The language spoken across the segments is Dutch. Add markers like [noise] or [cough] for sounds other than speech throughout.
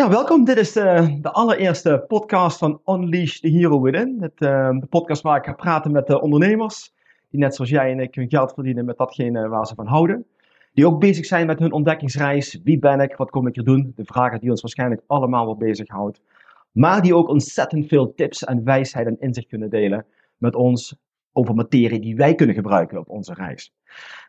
Ja, welkom. Dit is de, de allereerste podcast van Unleash the Hero Within. Het, uh, de podcast waar ik ga praten met de ondernemers die net zoals jij en ik hun geld verdienen met datgene waar ze van houden. Die ook bezig zijn met hun ontdekkingsreis. Wie ben ik? Wat kom ik hier doen? De vragen die ons waarschijnlijk allemaal wel bezighoudt. Maar die ook ontzettend veel tips en wijsheid en inzicht kunnen delen met ons over materie die wij kunnen gebruiken op onze reis.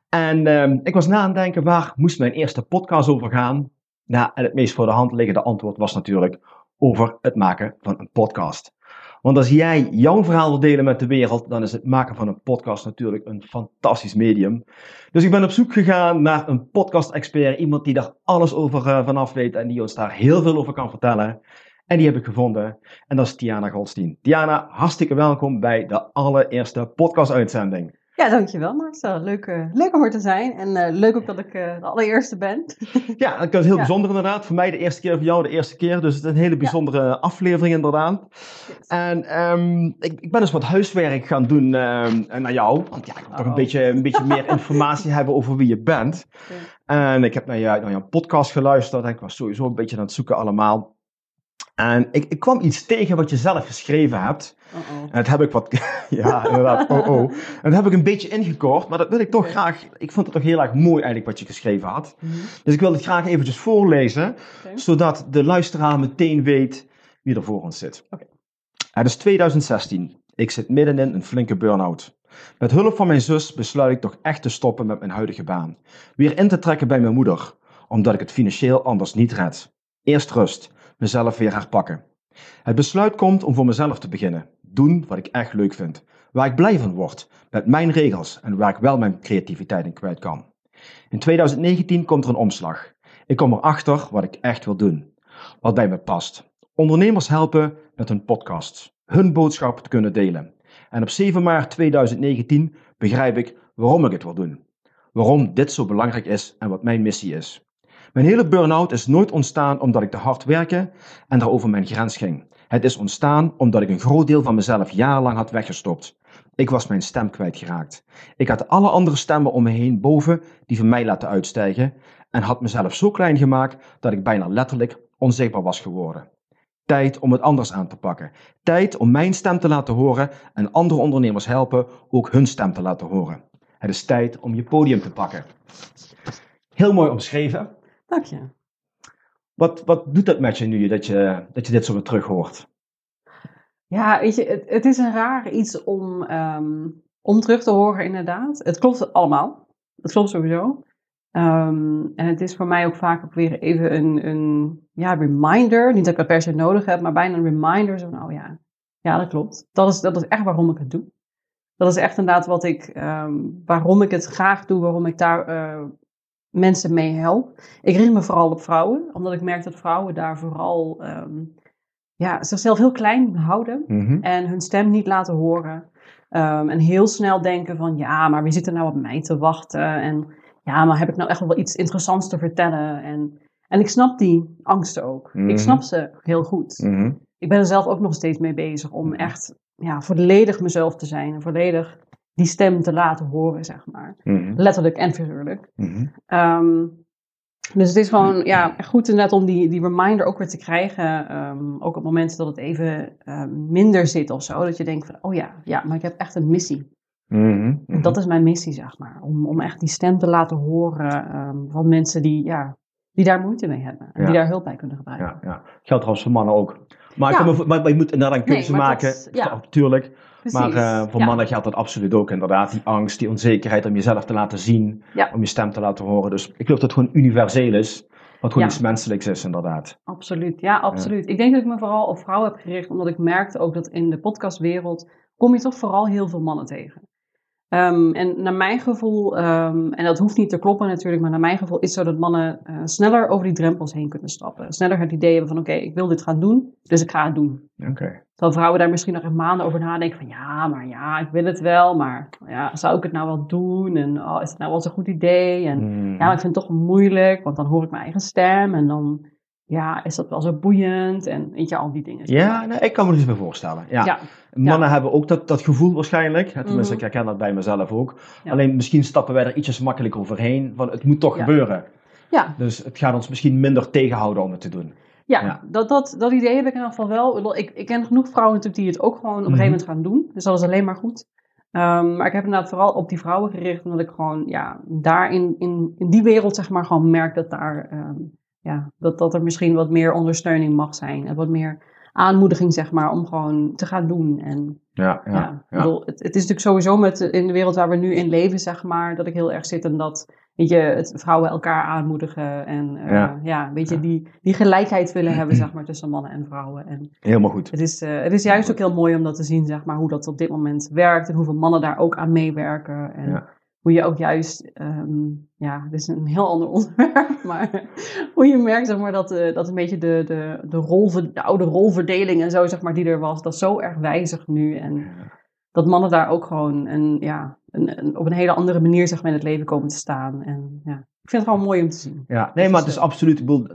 En uh, ik was na aan het denken, waar moest mijn eerste podcast over gaan? Nou, en het meest voor de hand liggende antwoord was natuurlijk over het maken van een podcast. Want als jij jouw verhaal wil delen met de wereld, dan is het maken van een podcast natuurlijk een fantastisch medium. Dus ik ben op zoek gegaan naar een podcast-expert, iemand die daar alles over uh, vanaf weet en die ons daar heel veel over kan vertellen. En die heb ik gevonden. En dat is Tiana Goldstein. Tiana, hartstikke welkom bij de allereerste podcast-uitzending. Ja, dankjewel Marcel. Leuk, uh, leuk om er te zijn. En uh, leuk ook dat ik uh, de allereerste ben. [laughs] ja, dat is heel ja. bijzonder inderdaad. Voor mij de eerste keer, voor jou de eerste keer. Dus het is een hele bijzondere ja. aflevering inderdaad. Yes. En um, ik, ik, ben dus wat huiswerk gaan doen um, naar jou. Want ja, ik wil toch een beetje, een beetje meer [laughs] informatie hebben over wie je bent. En ik heb naar, je, naar jouw podcast geluisterd. En ik was sowieso een beetje aan het zoeken allemaal. En ik, ik, kwam iets tegen wat je zelf geschreven hebt. En dat heb ik wat. [laughs] ja, inderdaad. Oh oh. [laughs] En dat heb ik een beetje ingekort. Maar dat wil ik toch okay. graag. Ik vond het toch heel erg mooi eigenlijk wat je geschreven had. -hmm. Dus ik wil het graag eventjes voorlezen. Okay. Zodat de luisteraar meteen weet wie er voor ons zit. Okay. Het is 2016. Ik zit middenin een flinke burn-out. Met hulp van mijn zus besluit ik toch echt te stoppen met mijn huidige baan. Weer in te trekken bij mijn moeder. Omdat ik het financieel anders niet red. Eerst rust mezelf weer herpakken. Het besluit komt om voor mezelf te beginnen. Doen wat ik echt leuk vind. Waar ik blij van word. Met mijn regels en waar ik wel mijn creativiteit in kwijt kan. In 2019 komt er een omslag. Ik kom erachter wat ik echt wil doen. Wat bij me past. Ondernemers helpen met hun podcasts. Hun boodschap te kunnen delen. En op 7 maart 2019 begrijp ik waarom ik het wil doen. Waarom dit zo belangrijk is en wat mijn missie is. Mijn hele burn-out is nooit ontstaan omdat ik te hard werken en daar over mijn grens ging. Het is ontstaan omdat ik een groot deel van mezelf jarenlang had weggestopt. Ik was mijn stem kwijtgeraakt. Ik had alle andere stemmen om me heen boven die van mij laten uitstijgen en had mezelf zo klein gemaakt dat ik bijna letterlijk onzichtbaar was geworden. Tijd om het anders aan te pakken. Tijd om mijn stem te laten horen en andere ondernemers helpen ook hun stem te laten horen. Het is tijd om je podium te pakken. Heel mooi omschreven. Dank je. Wat, wat doet dat met je nu dat je, dat je dit zo weer terug hoort? Ja, weet je, het, het is een raar iets om, um, om terug te horen, inderdaad. Het klopt allemaal. Het klopt sowieso. Um, en het is voor mij ook vaak ook weer even een, een ja, reminder. Niet dat ik dat per se nodig heb, maar bijna een reminder. Zo van, oh ja, ja, dat klopt. Dat is, dat is echt waarom ik het doe. Dat is echt inderdaad wat ik, um, waarom ik het graag doe, waarom ik daar uh, mensen mee help. Ik richt me vooral op vrouwen, omdat ik merk dat vrouwen daar vooral um, ja, zichzelf heel klein houden mm -hmm. en hun stem niet laten horen. Um, en heel snel denken van ja, maar wie zit er nou op mij te wachten? En ja, maar heb ik nou echt wel iets interessants te vertellen? En, en ik snap die angsten ook. Mm -hmm. Ik snap ze heel goed. Mm -hmm. Ik ben er zelf ook nog steeds mee bezig om echt ja, volledig mezelf te zijn. En volledig die stem te laten horen, zeg maar. Mm-hmm. Letterlijk en figuurlijk. Mm-hmm. Um, dus het is gewoon ja, goed inderdaad om die, die reminder ook weer te krijgen. Um, ook op momenten dat het even um, minder zit of zo. Dat je denkt van, oh ja, ja, maar ik heb echt een missie. Mm-hmm. Dat is mijn missie, zeg maar. Om, om echt die stem te laten horen van mensen die, ja, die daar moeite mee hebben. En ja. die daar hulp bij kunnen gebruiken. Ja, ja. Geldt trouwens voor mannen ook. Maar, ja. me, maar, je moet inderdaad een keuze nee, maken. Ja. Natuurlijk. Precies. Maar uh, voor ja. mannen geldt dat absoluut ook inderdaad. Die angst, die onzekerheid om jezelf te laten zien, ja. om je stem te laten horen. Dus ik geloof dat het gewoon universeel is. Wat gewoon ja. iets menselijks is, inderdaad. Absoluut, ja, absoluut. Ik denk dat ik me vooral op vrouwen heb gericht, omdat ik merkte ook dat in de podcastwereld kom je toch vooral heel veel mannen tegen. Ehm, en naar mijn gevoel, ehm, en dat hoeft niet te kloppen natuurlijk, maar naar mijn gevoel is het zo dat mannen uh, sneller over die drempels heen kunnen stappen. Sneller het idee hebben van oké, ik wil dit gaan doen, dus ik ga het doen. Oké. Terwijl vrouwen daar misschien nog echt maanden over nadenken van ja, maar ja, ik wil het wel, maar ja, zou ik het nou wel doen? En oh, is het nou wel zo'n goed idee? En Mm. ja, maar ik vind het toch moeilijk, want dan hoor ik mijn eigen stem en dan ja, is dat wel zo boeiend en weet je, al die dingen. Ja, nee, ik kan me er iets bij voorstellen. Ja. ja, Mannen hebben ook dat, dat gevoel waarschijnlijk. Tenminste, Mhm. ik herken dat bij mezelf ook. Ja. Alleen misschien stappen wij er ietsjes makkelijker overheen. Van het moet toch gebeuren. ja, Dus het gaat ons misschien minder tegenhouden om het te doen. Ja, Ja. Dat, dat, dat idee heb ik in ieder geval wel. Ik Ik, ik ken genoeg vrouwen natuurlijk die het ook gewoon op een Mhm. gegeven moment gaan doen. Dus dat is alleen maar goed. Ehm, maar ik heb inderdaad vooral op die vrouwen gericht, omdat ik gewoon ja, daar in, in, in die wereld zeg maar gewoon merk dat daar ehm, ja, dat, dat er misschien wat meer ondersteuning mag zijn. En wat meer aanmoediging zeg maar om gewoon te gaan doen. En Ja, ja, ja, ik ja. bedoel, het, het is natuurlijk sowieso met, in de wereld waar we nu in leven zeg maar, dat ik heel erg zit in dat weet je, het, vrouwen elkaar aanmoedigen en eh, Ja. ja. weet je, die, die gelijkheid willen hebben zeg maar, tussen mannen en vrouwen. En Helemaal goed. het is, eh, het is juist ook heel mooi om dat te zien, zeg maar, hoe dat op dit moment werkt en hoeveel mannen daar ook aan meewerken. En Ja. hoe je ook juist, ehm, ja, dit is een heel ander [laughs] onderwerp, maar hoe je merkt, zeg maar, dat, eh, dat een beetje de, de, de, rolver, de oude rolverdeling en zo, zeg maar, die er was, dat is zo erg wijzig nu. En dat mannen daar ook gewoon een, ja, een, een- op een hele andere manier, zeg maar, in het leven komen te staan. En ja, ik vind het gewoon mooi om te zien. Ja, nee, maar het is absoluut, ik bedoel,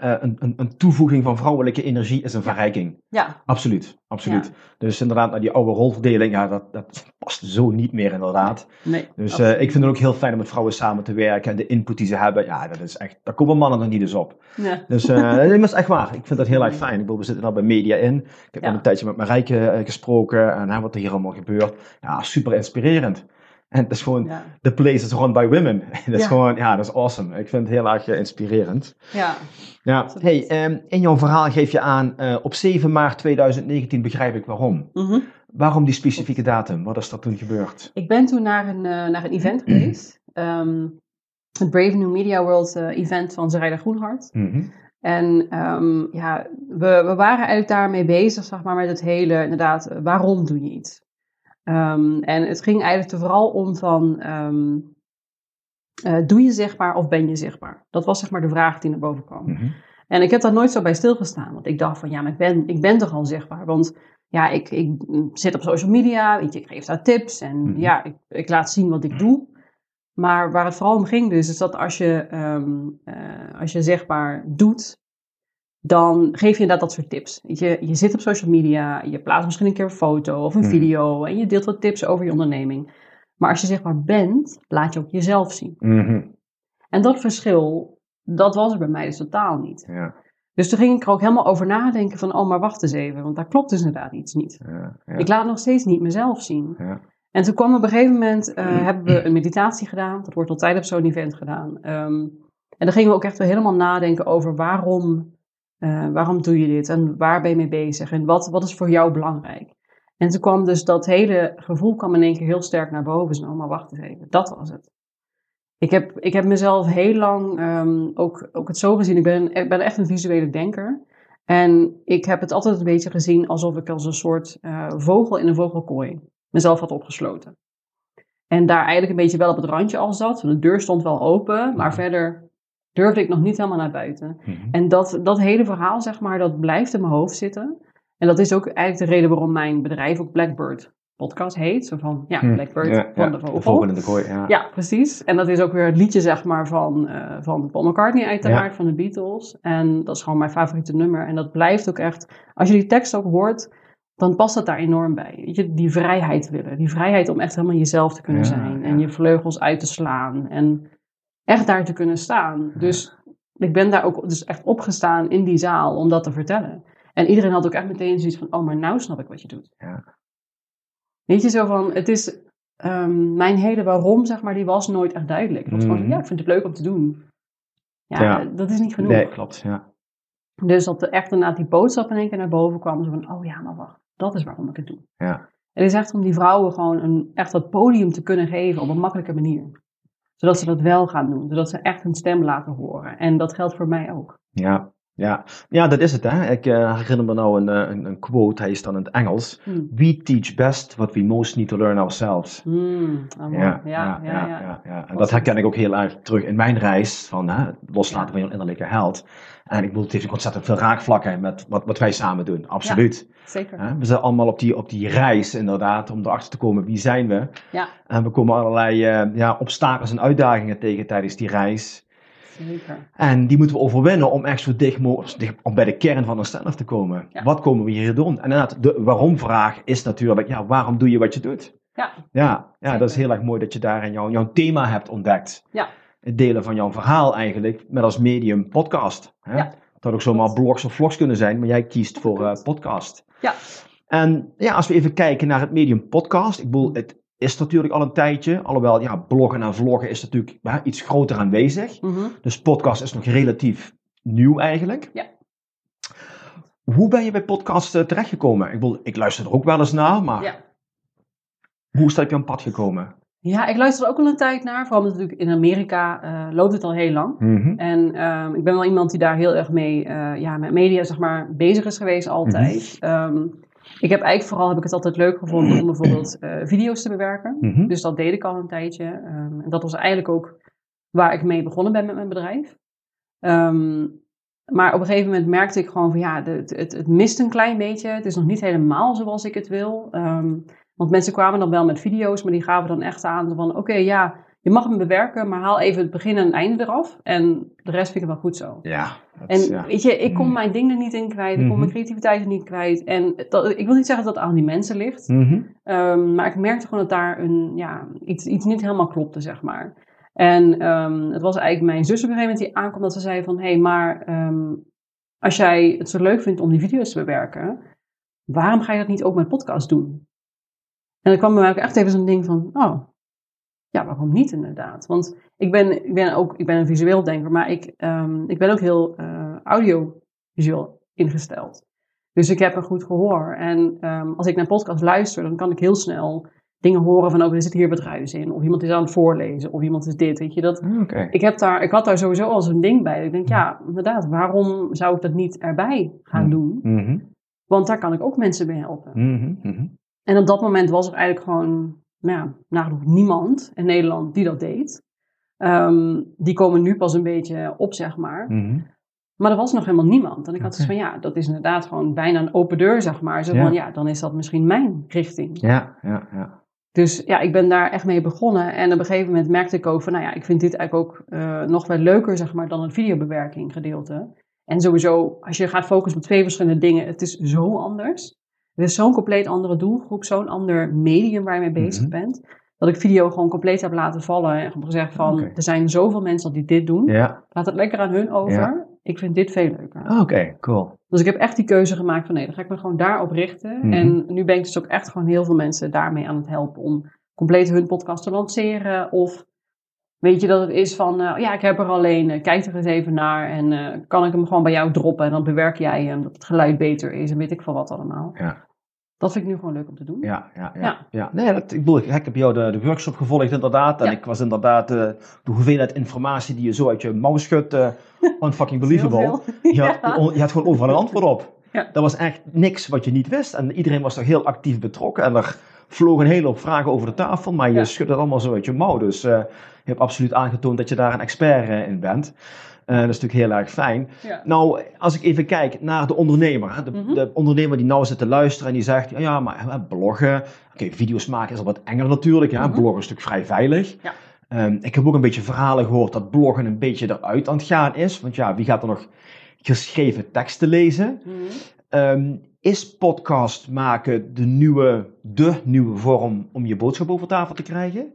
eh, een, een, een toevoeging van vrouwelijke energie is een verrijking. Ja, Absoluut, absoluut. Dus inderdaad, naar die oude rolverdeling, ja, dat, dat past zo niet meer inderdaad. nee. Dus eh, ik vind het ook heel fijn om met vrouwen samen te werken en de input die ze hebben, ja, dat is echt, daar komen mannen nog niet eens op. Ja. Dus eh, [laughs] maar dat is echt waar. Ik vind dat heel erg fijn. Ik bedoel, we zitten nou bij media in. Ik heb Ja. al een tijdje met Marijke eh, gesproken en hè, wat er hier allemaal gebeurt. Ja, super inspirerend. [laughs] En het is gewoon, Ja. the place is run by women. [laughs] dat is Ja. gewoon, ja, dat is awesome. Ik vind het heel erg eh, inspirerend. ja. Ja, hey, ehm, in jouw verhaal geef je aan, eh, op 7 maart 2019 begrijp ik waarom. Mhm. Waarom die specifieke datum? Wat is er toen gebeurd? Ik ben toen naar een, eh, naar een event geweest. [clears throat] Ehm, het Brave New Media World event van Zerida Groenhart. Mhm. En ehm, ja, we, we waren eigenlijk daarmee bezig, zeg maar, met het hele, inderdaad, waarom doe je iets? Ehm, en het ging eigenlijk er vooral om van, ehm, eh, doe je zichtbaar of ben je zichtbaar? Dat was zeg maar de vraag die naar boven kwam. Mhm. En ik heb daar nooit zo bij stilgestaan. Want ik dacht van, ja, maar ik ben, ik ben toch al zichtbaar. Want ja, ik, ik mm, zit op social media, weet je, ik geef daar tips. En Mhm. ja, ik, ik laat zien wat ik doe. Maar waar het vooral om ging dus, is dat als je, eh, als je zichtbaar doet, dan geef je inderdaad dat soort tips. Je, je zit op social media, je plaatst misschien een keer een foto of een Mhm. video. En je deelt wat tips over je onderneming. Maar als je zichtbaar bent, laat je ook jezelf zien. Mhm. En dat verschil, dat was er bij mij dus totaal niet. Ja, Dus toen ging ik er ook helemaal over nadenken van, oh maar wacht eens even, want daar klopt dus inderdaad iets niet. ja, ja. Ik laat nog steeds niet mezelf zien. Ja. En toen kwam op een gegeven moment, eh, hebben we een meditatie gedaan. Dat wordt altijd op zo'n event gedaan. Ehm, en dan gingen we ook echt weer helemaal nadenken over waarom, eh, waarom doe je dit? En waar ben je mee bezig? En wat, wat is voor jou belangrijk? En toen kwam dus dat hele gevoel kwam in één keer heel sterk naar boven. Zo, oh, maar wacht eens even, dat was het. Ik heb, ik heb mezelf heel lang ehm, ook, ook het zo gezien. Ik ben, ik ben echt een visuele denker. En ik heb het altijd een beetje gezien alsof ik als een soort eh, vogel in een vogelkooi mezelf had opgesloten. En daar eigenlijk een beetje wel op het randje al zat. De deur stond wel open, maar verder durfde ik nog niet helemaal naar buiten. Mhm. En dat, dat hele verhaal, zeg maar, dat blijft in mijn hoofd zitten. En dat is ook eigenlijk de reden waarom mijn bedrijf ook Blackbird podcast heet. Zo van, ja, Hm. Blackbird Ja, van ja, de vogel. vogel in de kooi, ja. Ja, precies. En dat is ook weer het liedje, zeg maar, van, eh, van Paul McCartney uiteraard, van de Beatles. En dat is gewoon mijn favoriete nummer. En dat blijft ook echt, als je die tekst ook hoort, dan past dat daar enorm bij. Weet je, die vrijheid willen. Die vrijheid om echt helemaal jezelf te kunnen zijn. En je vleugels uit te slaan. En echt daar te kunnen staan. Dus ik ben daar ook dus echt opgestaan in die zaal om dat te vertellen. En iedereen had ook echt meteen zoiets van, oh, maar nou snap ik wat je doet. Ja. Weet je, zo van, het is, ehm, mijn hele waarom, zeg maar, die was nooit echt duidelijk. Gewoon, Mhm. ja, ik vind het leuk om te doen. Ja, Ja. dat is niet genoeg. Nee, klopt, ja. Dus dat er echt inderdaad die boodschap in één keer naar boven kwam. Zo van, oh ja, maar wacht, dat is waarom ik het doe. Ja. Het is echt om die vrouwen gewoon een, echt dat podium te kunnen geven op een makkelijke manier. Zodat ze dat wel gaan doen. Zodat ze echt hun stem laten horen. En dat geldt voor mij ook. Ja, Ja. ja, dat is het. Hè. Ik uh, herinner me nou een, eh, een, een, quote, hij is dan in het Engels. Hmm. We teach best what we most need to learn ourselves. Hmm, ja, ja, ja, ja, ja, ja, En dat herken ik ook heel erg terug in mijn reis van hè, loslaten van je innerlijke held. En ik bedoel, het heeft ontzettend veel raakvlakken met wat, wat wij samen doen. Absoluut. zeker. We zijn allemaal op die, op die reis inderdaad, om erachter te komen wie zijn we. Ja. En we komen allerlei uh, ja, obstakels en uitdagingen tegen tijdens die reis. Zeker. En die moeten we overwinnen om echt zo dicht mogelijk om bij de kern van onszelf te komen. Wat komen we hier doen? En inderdaad, de waarom-vraag is natuurlijk, ja, waarom doe je wat je doet? Ja, ja, ja dat is heel erg mooi dat je daarin jouw, jouw thema hebt ontdekt. Ja. Het delen van jouw verhaal eigenlijk met als medium podcast. Hè? Ja. Dat ook zomaar blogs of vlogs kunnen zijn, maar jij kiest voor uh, podcast. Ja. En ja, als we even kijken naar het medium podcast. Ik bedoel, het is natuurlijk al een tijdje. Alhoewel, ja, bloggen en vloggen is natuurlijk ja, iets groter aanwezig. Mm Dus podcast is nog relatief nieuw eigenlijk. Ja. Hoe ben je bij podcast uh, terechtgekomen? Ik, bedoel, ik luister er ook wel eens naar, maar ja. hoe is dat op je pad gekomen? Ja, ik luister er ook al een tijd naar. Vooral natuurlijk in Amerika uh, loopt het al heel lang. Mm En um, ik ben wel iemand die daar heel erg mee, uh, ja, met media zeg maar, bezig is geweest altijd. Mhm. Um, ik heb eigenlijk vooral heb ik het altijd leuk gevonden om [clears throat] bijvoorbeeld uh, video's te bewerken. Mhm. Dus dat deed ik al een tijdje. Um, en dat was eigenlijk ook waar ik mee begonnen ben met mijn bedrijf. Um, maar op een gegeven moment merkte ik gewoon van ja, het, het, mist een klein beetje. Het is nog niet helemaal zoals ik het wil. Um, want mensen kwamen dan wel met video's, maar die gaven dan echt aan van oké, okay, ja, je mag hem bewerken, maar haal even het begin en het einde eraf. En de rest vind ik wel goed zo. Ja. En ja. weet je, ik kom Mm. mijn dingen niet in kwijt, ik kom Mhm. mijn creativiteit er niet kwijt. En dat, ik wil niet zeggen dat het aan die mensen ligt, Mhm. um, maar ik merkte gewoon dat daar een, ja, iets, iets niet helemaal klopte, zeg maar. En um, het was eigenlijk mijn zus op een gegeven moment die aankwam dat ze zei van, hé, hey, maar um, als jij het zo leuk vindt om die video's te bewerken, waarom ga je dat niet ook met podcast doen? En dan kwam bij mij ook echt even zo'n ding van, oh, ja, waarom niet inderdaad? Want ik ben, ik ben ook ik ben een visueel denker, maar ik, um, ik ben ook heel uh, audiovisueel ingesteld. Dus ik heb een goed gehoor. En um, als ik naar podcast luister, dan kan ik heel snel dingen horen van, oh, er zit hier wat ruis in. Of iemand is aan het voorlezen, of iemand is dit, weet je. Dat, Okay. ik, heb daar, ik had daar sowieso al zo'n ding bij. Ik denk, ja, inderdaad, waarom zou ik dat niet erbij gaan doen? Mhm. Want daar kan ik ook mensen mee helpen. En op dat moment was er eigenlijk gewoon, ja, nagenoeg niemand in Nederland die dat deed. Um, die komen nu pas een beetje op, zeg maar. Mhm. Maar er was nog helemaal niemand. En ik had dus van, ja, dat is inderdaad gewoon bijna een open deur, zeg maar. Zo Ja. van, ja, dan is dat misschien mijn richting. Ja, ja, ja. Dus ja, ik ben daar echt mee begonnen. En op een gegeven moment merkte ik ook van, nou ja, ik vind dit eigenlijk ook uh, nog wel leuker, zeg maar, dan het videobewerking gedeelte. En sowieso, als je gaat focussen op twee verschillende dingen, het is zo anders. Het is zo'n compleet andere doelgroep, zo'n ander medium waar je mee bezig Mhm. bent. Dat ik video gewoon compleet heb laten vallen en heb gezegd van, er zijn zoveel mensen die dit doen. Ja, Laat het lekker aan hun over. Ja. Ik vind dit veel leuker. Ah, oké, cool. Dus ik heb echt die keuze gemaakt van nee, dan ga ik me gewoon daarop richten. Mhm. En nu ben ik dus ook echt gewoon heel veel mensen daarmee aan het helpen om compleet hun podcast te lanceren. Of weet je dat het is van, uh, ja, ik heb er alleen, uh, kijk er eens even naar en uh, kan ik hem gewoon bij jou droppen en dan bewerk jij hem, dat het geluid beter is en weet ik van wat allemaal. Ja. Dat vind ik nu gewoon leuk om te doen. Ja, ja, ja. Ja. ja. Nee, dat, ik, bedoel, ik heb jou de, de workshop gevolgd inderdaad. En Ja. ik was inderdaad eh, de hoeveelheid informatie die je zo uit je mouw schudt, eh [laughs] unfucking Heel believable. veel. Je, had, [laughs] je had gewoon overal een antwoord op. Ja. Dat was echt niks wat je niet wist. En iedereen was er heel actief betrokken. En er vlogen een hele hoop vragen over de tafel. Maar je Ja. schudt het allemaal zo uit je mouw. Dus eh, hebt absoluut aangetoond dat je daar een expert eh, in bent. Eh, dat is natuurlijk heel erg fijn. Ja. Nou, als ik even kijk naar de ondernemer. De, Mhm. de ondernemer die nou zit te luisteren en die zegt... Ja, ja maar bloggen... Oké, video's maken is al wat enger natuurlijk. Ja, Mhm. Bloggen is natuurlijk vrij veilig. Ja. Ehm, ik heb ook een beetje verhalen gehoord dat bloggen een beetje eruit aan het gaan is. Want ja, wie gaat er nog geschreven teksten lezen? Mhm. Ehm, is podcast maken de nieuwe, de nieuwe vorm om je boodschap over tafel te krijgen?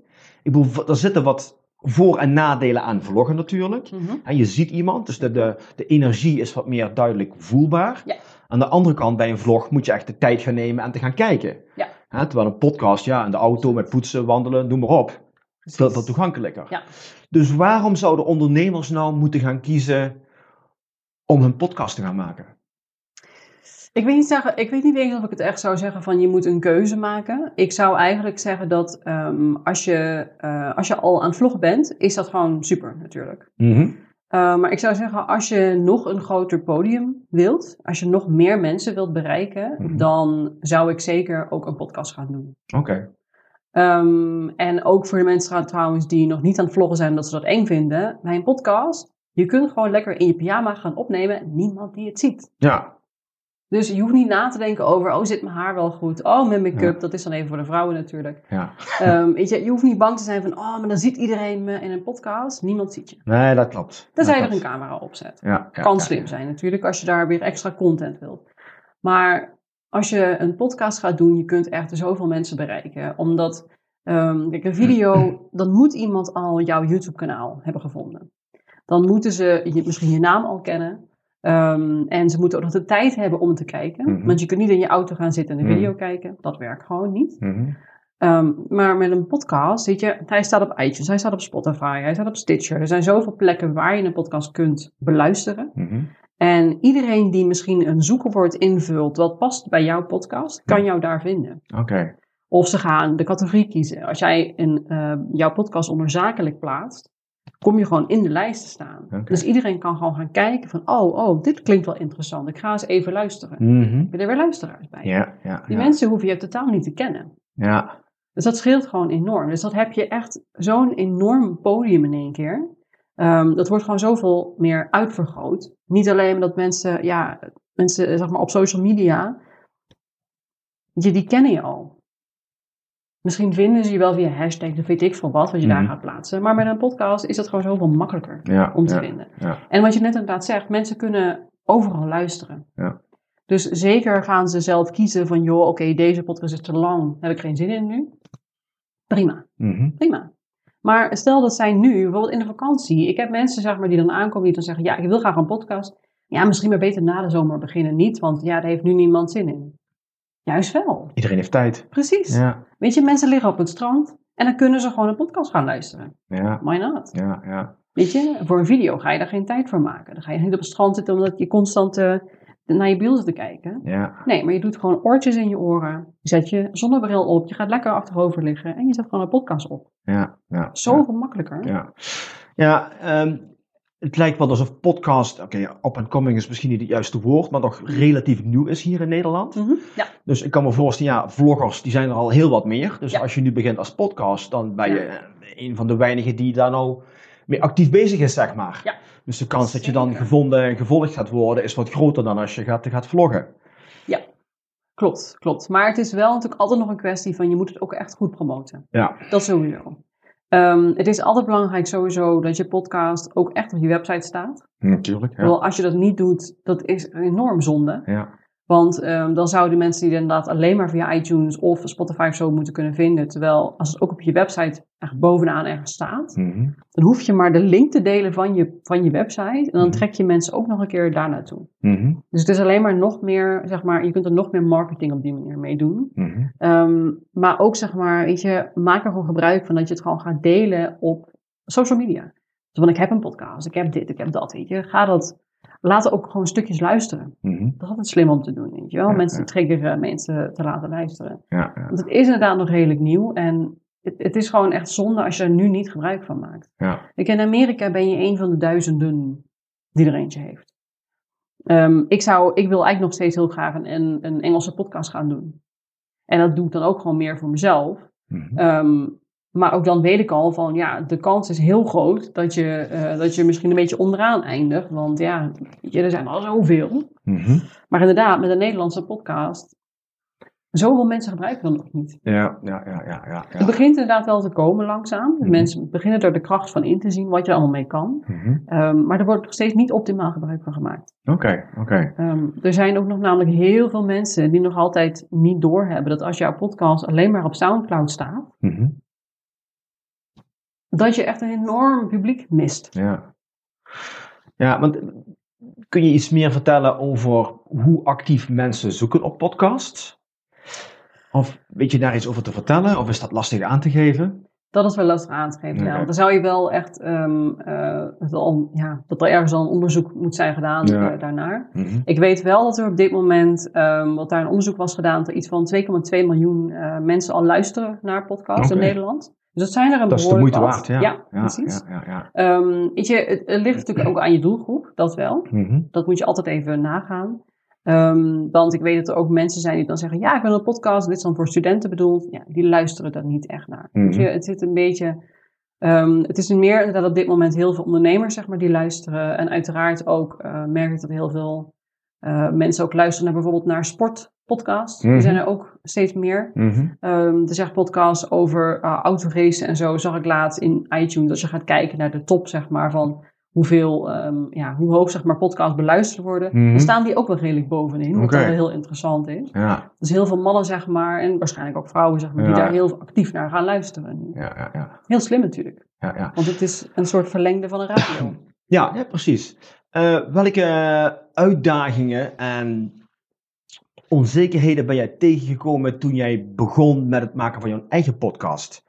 Ik bedoel, er zitten wat voor- en nadelen aan vloggen natuurlijk. Mhm. En je ziet iemand, dus de, de, de energie is wat meer duidelijk voelbaar. Ja. Aan de andere kant, bij een vlog moet je echt de tijd gaan nemen en te gaan kijken. Ja. Terwijl een podcast, ja, in de auto met poetsen, wandelen, noem maar op. Veel Precies. toegankelijker. Ja. Dus waarom zouden ondernemers nou moeten gaan kiezen om hun podcast te gaan maken? Ik weet, niet zeggen, ik weet niet eens of ik het echt zou zeggen van je moet een keuze maken. Ik zou eigenlijk zeggen dat ehm, als, je, eh, als je al aan het vloggen bent, is dat gewoon super natuurlijk. Uh, maar ik zou zeggen, als je nog een groter podium wilt, als je nog meer mensen wilt bereiken, Mhm. dan zou ik zeker ook een podcast gaan doen. Oké. Um, en ook voor de mensen trouwens die nog niet aan het vloggen zijn, dat ze dat eng vinden. Bij een podcast, je kunt gewoon lekker in je pyjama gaan opnemen. Niemand die het ziet. Ja. Dus je hoeft niet na te denken over, oh zit mijn haar wel goed? Oh, mijn make-up, Ja. dat is dan even voor de vrouwen natuurlijk. ja. Um, weet je, je hoeft niet bang te zijn van, oh, maar dan ziet iedereen me in een podcast. Niemand ziet je. Nee, dat klopt. Tenzij je er een camera op zet. Ja, ja, kan slim zijn natuurlijk, als je daar weer extra content wilt. Maar als je een podcast gaat doen, je kunt echt zoveel mensen bereiken. Omdat, ehm, kijk, een video, [clears throat] dan moet iemand al jouw YouTube-kanaal hebben gevonden. Dan moeten ze je, misschien je naam al kennen. Ehm, en ze moeten ook nog de tijd hebben om te kijken. Mhm. Want je kunt niet in je auto gaan zitten en een Mhm. video kijken. Dat werkt gewoon niet. Mhm. Ehm, maar met een podcast, weet je, hij staat op iTunes, hij staat op Spotify, hij staat op Stitcher. Er zijn zoveel plekken waar je een podcast kunt beluisteren. En iedereen die misschien een zoekwoord invult wat past bij jouw podcast, kan jou daar vinden. Oké. Of ze gaan de categorie kiezen. Als jij een, eh, jouw podcast onder zakelijk plaatst, kom je gewoon in de lijst te staan. Dus iedereen kan gewoon gaan kijken van, oh, oh, dit klinkt wel interessant. Ik ga eens even luisteren. Heb je er weer luisteraars bij? Ja, ja. Die ja. mensen hoeven je totaal niet te kennen. Ja. Dus dat scheelt gewoon enorm. Dus dat heb je echt zo'n enorm podium in één keer. Ehm, dat wordt gewoon zoveel meer uitvergroot. Niet alleen dat mensen, ja, mensen zeg maar op social media, je, die kennen je al. Misschien vinden ze je wel via hashtag, of weet ik veel wat, wat je daar Mhm. gaat plaatsen. Maar met een podcast is dat gewoon zoveel makkelijker Ja. om te ja. vinden. Ja. En wat je net inderdaad zegt, mensen kunnen overal luisteren. Ja. Dus zeker gaan ze zelf kiezen van, joh, oké, deze podcast is te lang, heb ik geen zin in nu. Prima, Mhm. prima. Maar stel dat zij nu, bijvoorbeeld in de vakantie, ik heb mensen zeg maar, die dan aankomen die dan zeggen, ja, ik wil graag een podcast. Ja, misschien maar beter na de zomer beginnen niet, want ja, daar heeft nu niemand zin in. Juist wel, Iedereen heeft tijd. precies. Ja. Weet je, mensen liggen op het strand en dan kunnen ze gewoon een podcast gaan luisteren. Ja. Why not? Ja. Ja. Weet je, voor een video ga je daar geen tijd voor maken. Dan ga je niet op het strand zitten omdat je constant eh, naar je beeld zit te kijken. Ja. Nee, maar je doet gewoon oortjes in je oren. Je zet je zonnebril op. Je gaat lekker achterover liggen. En je zet gewoon een podcast op. Ja. Ja. Zoveel makkelijker. Ja, ja ehm, het lijkt wel alsof podcast, oké, up and coming is misschien niet het juiste woord, maar nog relatief nieuw is hier in Nederland. Mhm, Ja, Dus ik kan me voorstellen, ja, vloggers, die zijn er al heel wat meer. Dus Ja. als je nu begint als podcast, dan ben je Ja. een van de weinigen die daar nou mee actief bezig is, zeg maar. Ja. Dus de kans dat je dan gevonden en gevolgd gaat worden, is wat groter dan als je gaat, gaat vloggen. klopt, klopt. Maar het is wel natuurlijk altijd nog een kwestie van je moet het ook echt goed promoten. Ja. Dat sowieso. Ehm, het is altijd belangrijk sowieso dat je podcast ook echt op je website staat. Natuurlijk. Ja. Als je dat niet doet, dat is enorm zonde. Ja. Want ehm, dan zouden mensen die inderdaad alleen maar via iTunes of Spotify of zo moeten kunnen vinden. Terwijl als het ook op je website echt bovenaan ergens staat, Mhm. dan hoef je maar de link te delen van je, van je website. En dan Mhm. trek je mensen ook nog een keer daar naartoe. Mhm. Dus het is alleen maar nog meer, zeg maar, je kunt er nog meer marketing op die manier mee doen. Ehm, maar ook, zeg maar, weet je, maak er gewoon gebruik van dat je het gewoon gaat delen op social media. Dus van, ik heb een podcast, ik heb dit, ik heb dat, weet je. Ga dat, laten ook gewoon stukjes luisteren. Mhm. Dat is altijd slim om te doen, weet je wel. Ja, mensen ja. triggeren, mensen te laten luisteren. Ja. Want het is inderdaad nog redelijk nieuw en het, het is gewoon echt zonde als je er nu niet gebruik van maakt. Ja. Kijk, in Amerika ben je een van de duizenden die er eentje heeft. Ehm, ik, zou, ik wil eigenlijk nog steeds heel graag een, een, een Engelse podcast gaan doen. En dat doe ik dan ook gewoon meer voor mezelf. Mhm. Ehm, maar ook dan weet ik al van, ja, de kans is heel groot dat je, eh, dat je misschien een beetje onderaan eindigt. Want ja, je, er zijn al zoveel. Mhm. Maar inderdaad, met een Nederlandse podcast, zoveel mensen gebruiken dat nog niet. Ja. Ja. Ja. Ja. Ja. Het begint inderdaad wel te komen langzaam. Mhm. Mensen beginnen er de kracht van in te zien wat je er allemaal mee kan. Mhm. Ehm, maar er wordt nog steeds niet optimaal gebruik van gemaakt. Oké. Oké. Ehm, er zijn ook nog namelijk heel veel mensen die nog altijd niet doorhebben dat als jouw podcast alleen maar op Soundcloud staat, Mhm. Dat je echt een enorm publiek mist. Ja. Ja, want kun je iets meer vertellen over hoe actief mensen zoeken op podcasts? Of weet je daar iets over te vertellen? Of is dat lastig aan te geven? Dat is wel lastig aan te geven. Ja. Want dan zou je wel echt, al- ja, dat er ergens al een onderzoek moet zijn gedaan Ja. eh, daarnaar. Mhm. Ik weet wel dat er op dit moment, ehm wat daar een onderzoek was gedaan, dat er iets van 2,2 miljoen eh, mensen al luisteren naar podcasts in. Nederland. Dus dat zijn er een Dat is de behoorlijk moeite waard, ja. Ja, precies. Ja, ja, ja. Ehm, weet je, het, het ligt natuurlijk ook aan je doelgroep, dat wel. Mhm. Dat moet je altijd even nagaan. Ehm, want ik weet dat er ook mensen zijn die dan zeggen: Ja, ik wil een podcast, dit is dan voor studenten bedoeld. Ja, die luisteren daar niet echt naar. Weet je, Mhm. het zit een beetje. ehm, het is meer inderdaad op dit moment heel veel ondernemers zeg maar, die luisteren. En uiteraard ook eh, merk ik dat heel veel eh, mensen ook luisteren naar bijvoorbeeld naar sportpodcasts. Mhm. Die zijn er ook steeds meer. Mhm. Ehm er zijn podcasts over uh, autoracen en zo, zag ik laatst in iTunes. Als je gaat kijken naar de top, zeg maar, van hoeveel, ehm, ja, hoe hoog, zeg maar, podcasts beluisterd worden. Mhm. Dan staan die ook wel redelijk bovenin, wat wel heel interessant is. Ja, Dus heel veel mannen, zeg maar, en waarschijnlijk ook vrouwen, zeg maar, die daar heel actief naar gaan luisteren. ja, ja, ja. Heel slim natuurlijk, ja, ja. want het is een soort verlengde van een radio. Ja, ja precies. Eh, welke uitdagingen en onzekerheden ben jij tegengekomen toen jij begon met het maken van jouw eigen podcast?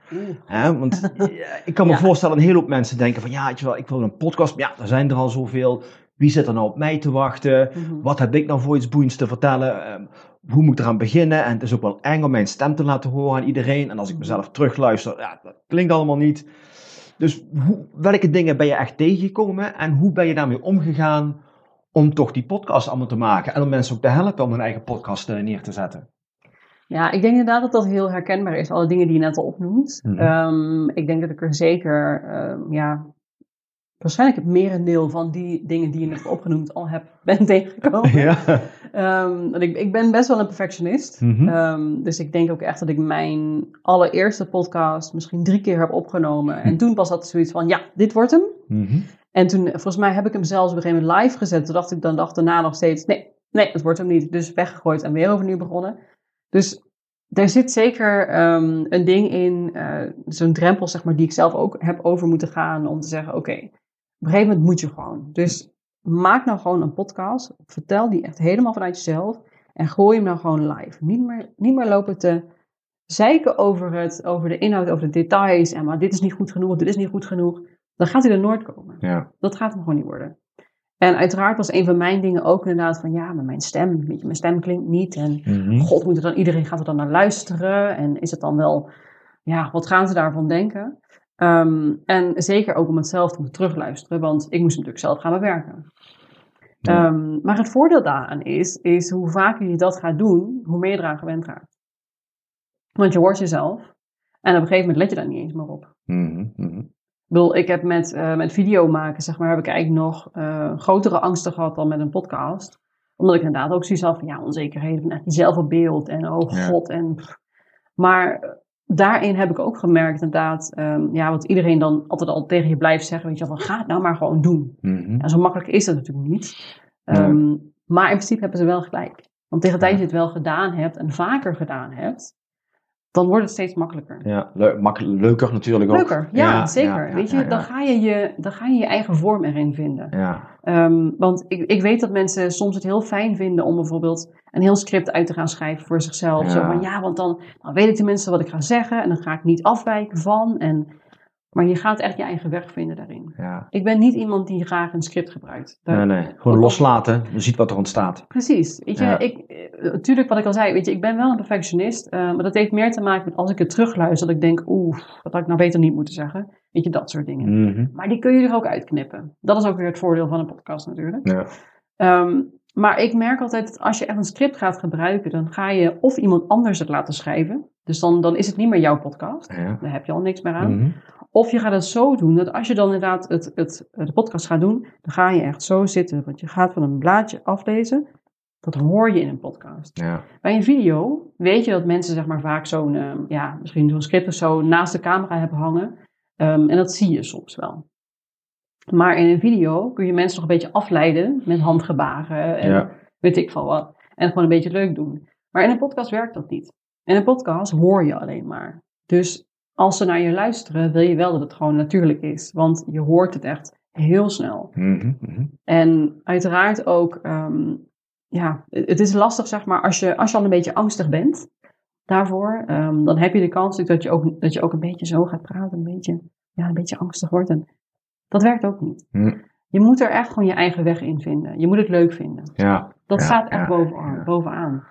Want [laughs] eh, ik kan me Ja. voorstellen, een hele hoop mensen denken van ja, wel, ik wil een podcast, maar ja, er zijn er al zoveel. Wie zit er nou op mij te wachten? Mhm. Wat heb ik nou voor iets boeiends te vertellen? Ehm, hoe moet ik eraan beginnen? En het is ook wel eng om mijn stem te laten horen aan iedereen. En als ik mezelf terugluister, ja, dat klinkt allemaal niet. Dus hoe, welke dingen ben je echt tegengekomen? En hoe ben je daarmee omgegaan om toch die podcast allemaal te maken? En om mensen ook te helpen om hun eigen podcast eh, neer te zetten? Ja, ik denk inderdaad dat dat heel herkenbaar is, alle dingen die je net al opnoemt. Mhm. Ehm, ik denk dat ik er zeker, ehm, ja, waarschijnlijk het merendeel van die dingen die je net opgenoemd al heb, [laughs] ben tegengekomen. ja. Ehm, want ik, ik ben best wel een perfectionist. Mhm. Ehm, dus ik denk ook echt dat ik mijn allereerste podcast misschien drie keer heb opgenomen. En toen was dat zoiets van, ja, dit wordt hem. Mhm. En toen, volgens mij heb ik hem zelfs op een gegeven moment live gezet. Toen dacht ik dan dag daarna nog steeds, nee, nee, het wordt hem niet. Dus weggegooid en weer overnieuw begonnen. Dus er zit zeker ehm, een ding in, eh, zo'n drempel zeg maar, die ik zelf ook heb over moeten gaan. Om te zeggen, oké, op een gegeven moment moet je gewoon. Dus maak nou gewoon een podcast. Vertel die echt helemaal vanuit jezelf. En gooi hem nou gewoon live. Niet meer, niet meer lopen te zeiken over, het, over de inhoud, over de details. En maar dit is niet goed genoeg, dit is niet goed genoeg. Dan gaat hij er nooit komen. ja. Dat gaat hem gewoon niet worden. En uiteraard was een van mijn dingen ook inderdaad van ja, maar mijn stem, weet je, mijn stem klinkt niet. En Mhm. god, moet er dan, iedereen gaat er dan naar luisteren. En is het dan wel, ja, wat gaan ze daarvan denken? Ehm, en zeker ook om het zelf te moeten terugluisteren, want ik moest natuurlijk zelf gaan bewerken. Ja. Ehm, maar het voordeel daaraan is, is hoe vaker je dat gaat doen, hoe meer je eraan gewend raakt. Want je hoort jezelf en op een gegeven moment let je daar niet eens meer op. Mhm. Ik bedoel, ik heb met, eh, met video maken, zeg maar, heb ik eigenlijk nog eh, grotere angsten gehad dan met een podcast. Omdat ik inderdaad ook zoiets had van, ja, onzekerheden van echt die zelfbeeld en oh Ja. god. En, maar daarin heb ik ook gemerkt inderdaad, ehm, ja, wat iedereen dan altijd al tegen je blijft zeggen, weet je wel, van ga het nou maar gewoon doen. Mhm. En zo makkelijk is dat natuurlijk niet. Nee. Ehm, maar in principe hebben ze wel gelijk. Want tegen de tijd dat je het wel gedaan hebt en vaker gedaan hebt, dan wordt het steeds makkelijker. Ja, leuk, leuker natuurlijk ook. Leuker, ja, zeker. ja, Weet je, ja. Dan, ga je je, dan ga je je eigen vorm erin vinden. Ja, Ehm, want ik, ik weet dat mensen soms het heel fijn vinden om bijvoorbeeld een heel script uit te gaan schrijven voor zichzelf. Ja. Zo van ja, want dan, dan weet ik tenminste wat ik ga zeggen en dan ga ik niet afwijken van. En, maar je gaat echt je eigen weg vinden daarin. ja. Ik ben niet iemand die graag een script gebruikt. Daar- Nee, nee. Gewoon loslaten. Je ziet wat er ontstaat. Precies. Weet je, Ja. ik, eh, natuurlijk wat ik al zei, weet je, ik ben wel een perfectionist, eh, maar dat heeft meer te maken met als ik het terugluister, dat ik denk, oeh, dat had ik nou beter niet moeten zeggen. Weet je, dat soort dingen. Mhm. Maar die kun je er ook uitknippen. Dat is ook weer het voordeel van een podcast natuurlijk. Ja. Ehm, maar ik merk altijd dat als je echt een script gaat gebruiken, dan ga je of iemand anders het laten schrijven. Dus dan, dan is het niet meer jouw podcast. Ja. Daar heb je al niks meer aan. Mhm. Of je gaat het zo doen dat als je dan inderdaad het, het, de podcast gaat doen, dan ga je echt zo zitten. Want je gaat van een blaadje aflezen. Dat hoor je in een podcast. Ja. Bij een video weet je dat mensen zeg maar vaak zo'n, eh, ja, misschien zo'n script of zo naast de camera hebben hangen. Ehm, en dat zie je soms wel. Maar in een video kun je mensen nog een beetje afleiden met handgebaren en Ja. weet ik veel wat. En gewoon een beetje leuk doen. Maar in een podcast werkt dat niet. In een podcast hoor je alleen maar. Dus als ze naar je luisteren, wil je wel dat het gewoon natuurlijk is. Want je hoort het echt heel snel. Mhm. Mhm. En uiteraard ook, ehm, ja, het is lastig zeg maar als je, als je al een beetje angstig bent daarvoor. ehm, dan heb je de kans dat je, ook, dat je ook een beetje zo gaat praten, een beetje, ja, een beetje angstig wordt. En dat werkt ook niet. Hm. Je moet er echt gewoon je eigen weg in vinden. Je moet het leuk vinden. Ja. Dat Ja, staat echt ja, bovenaan.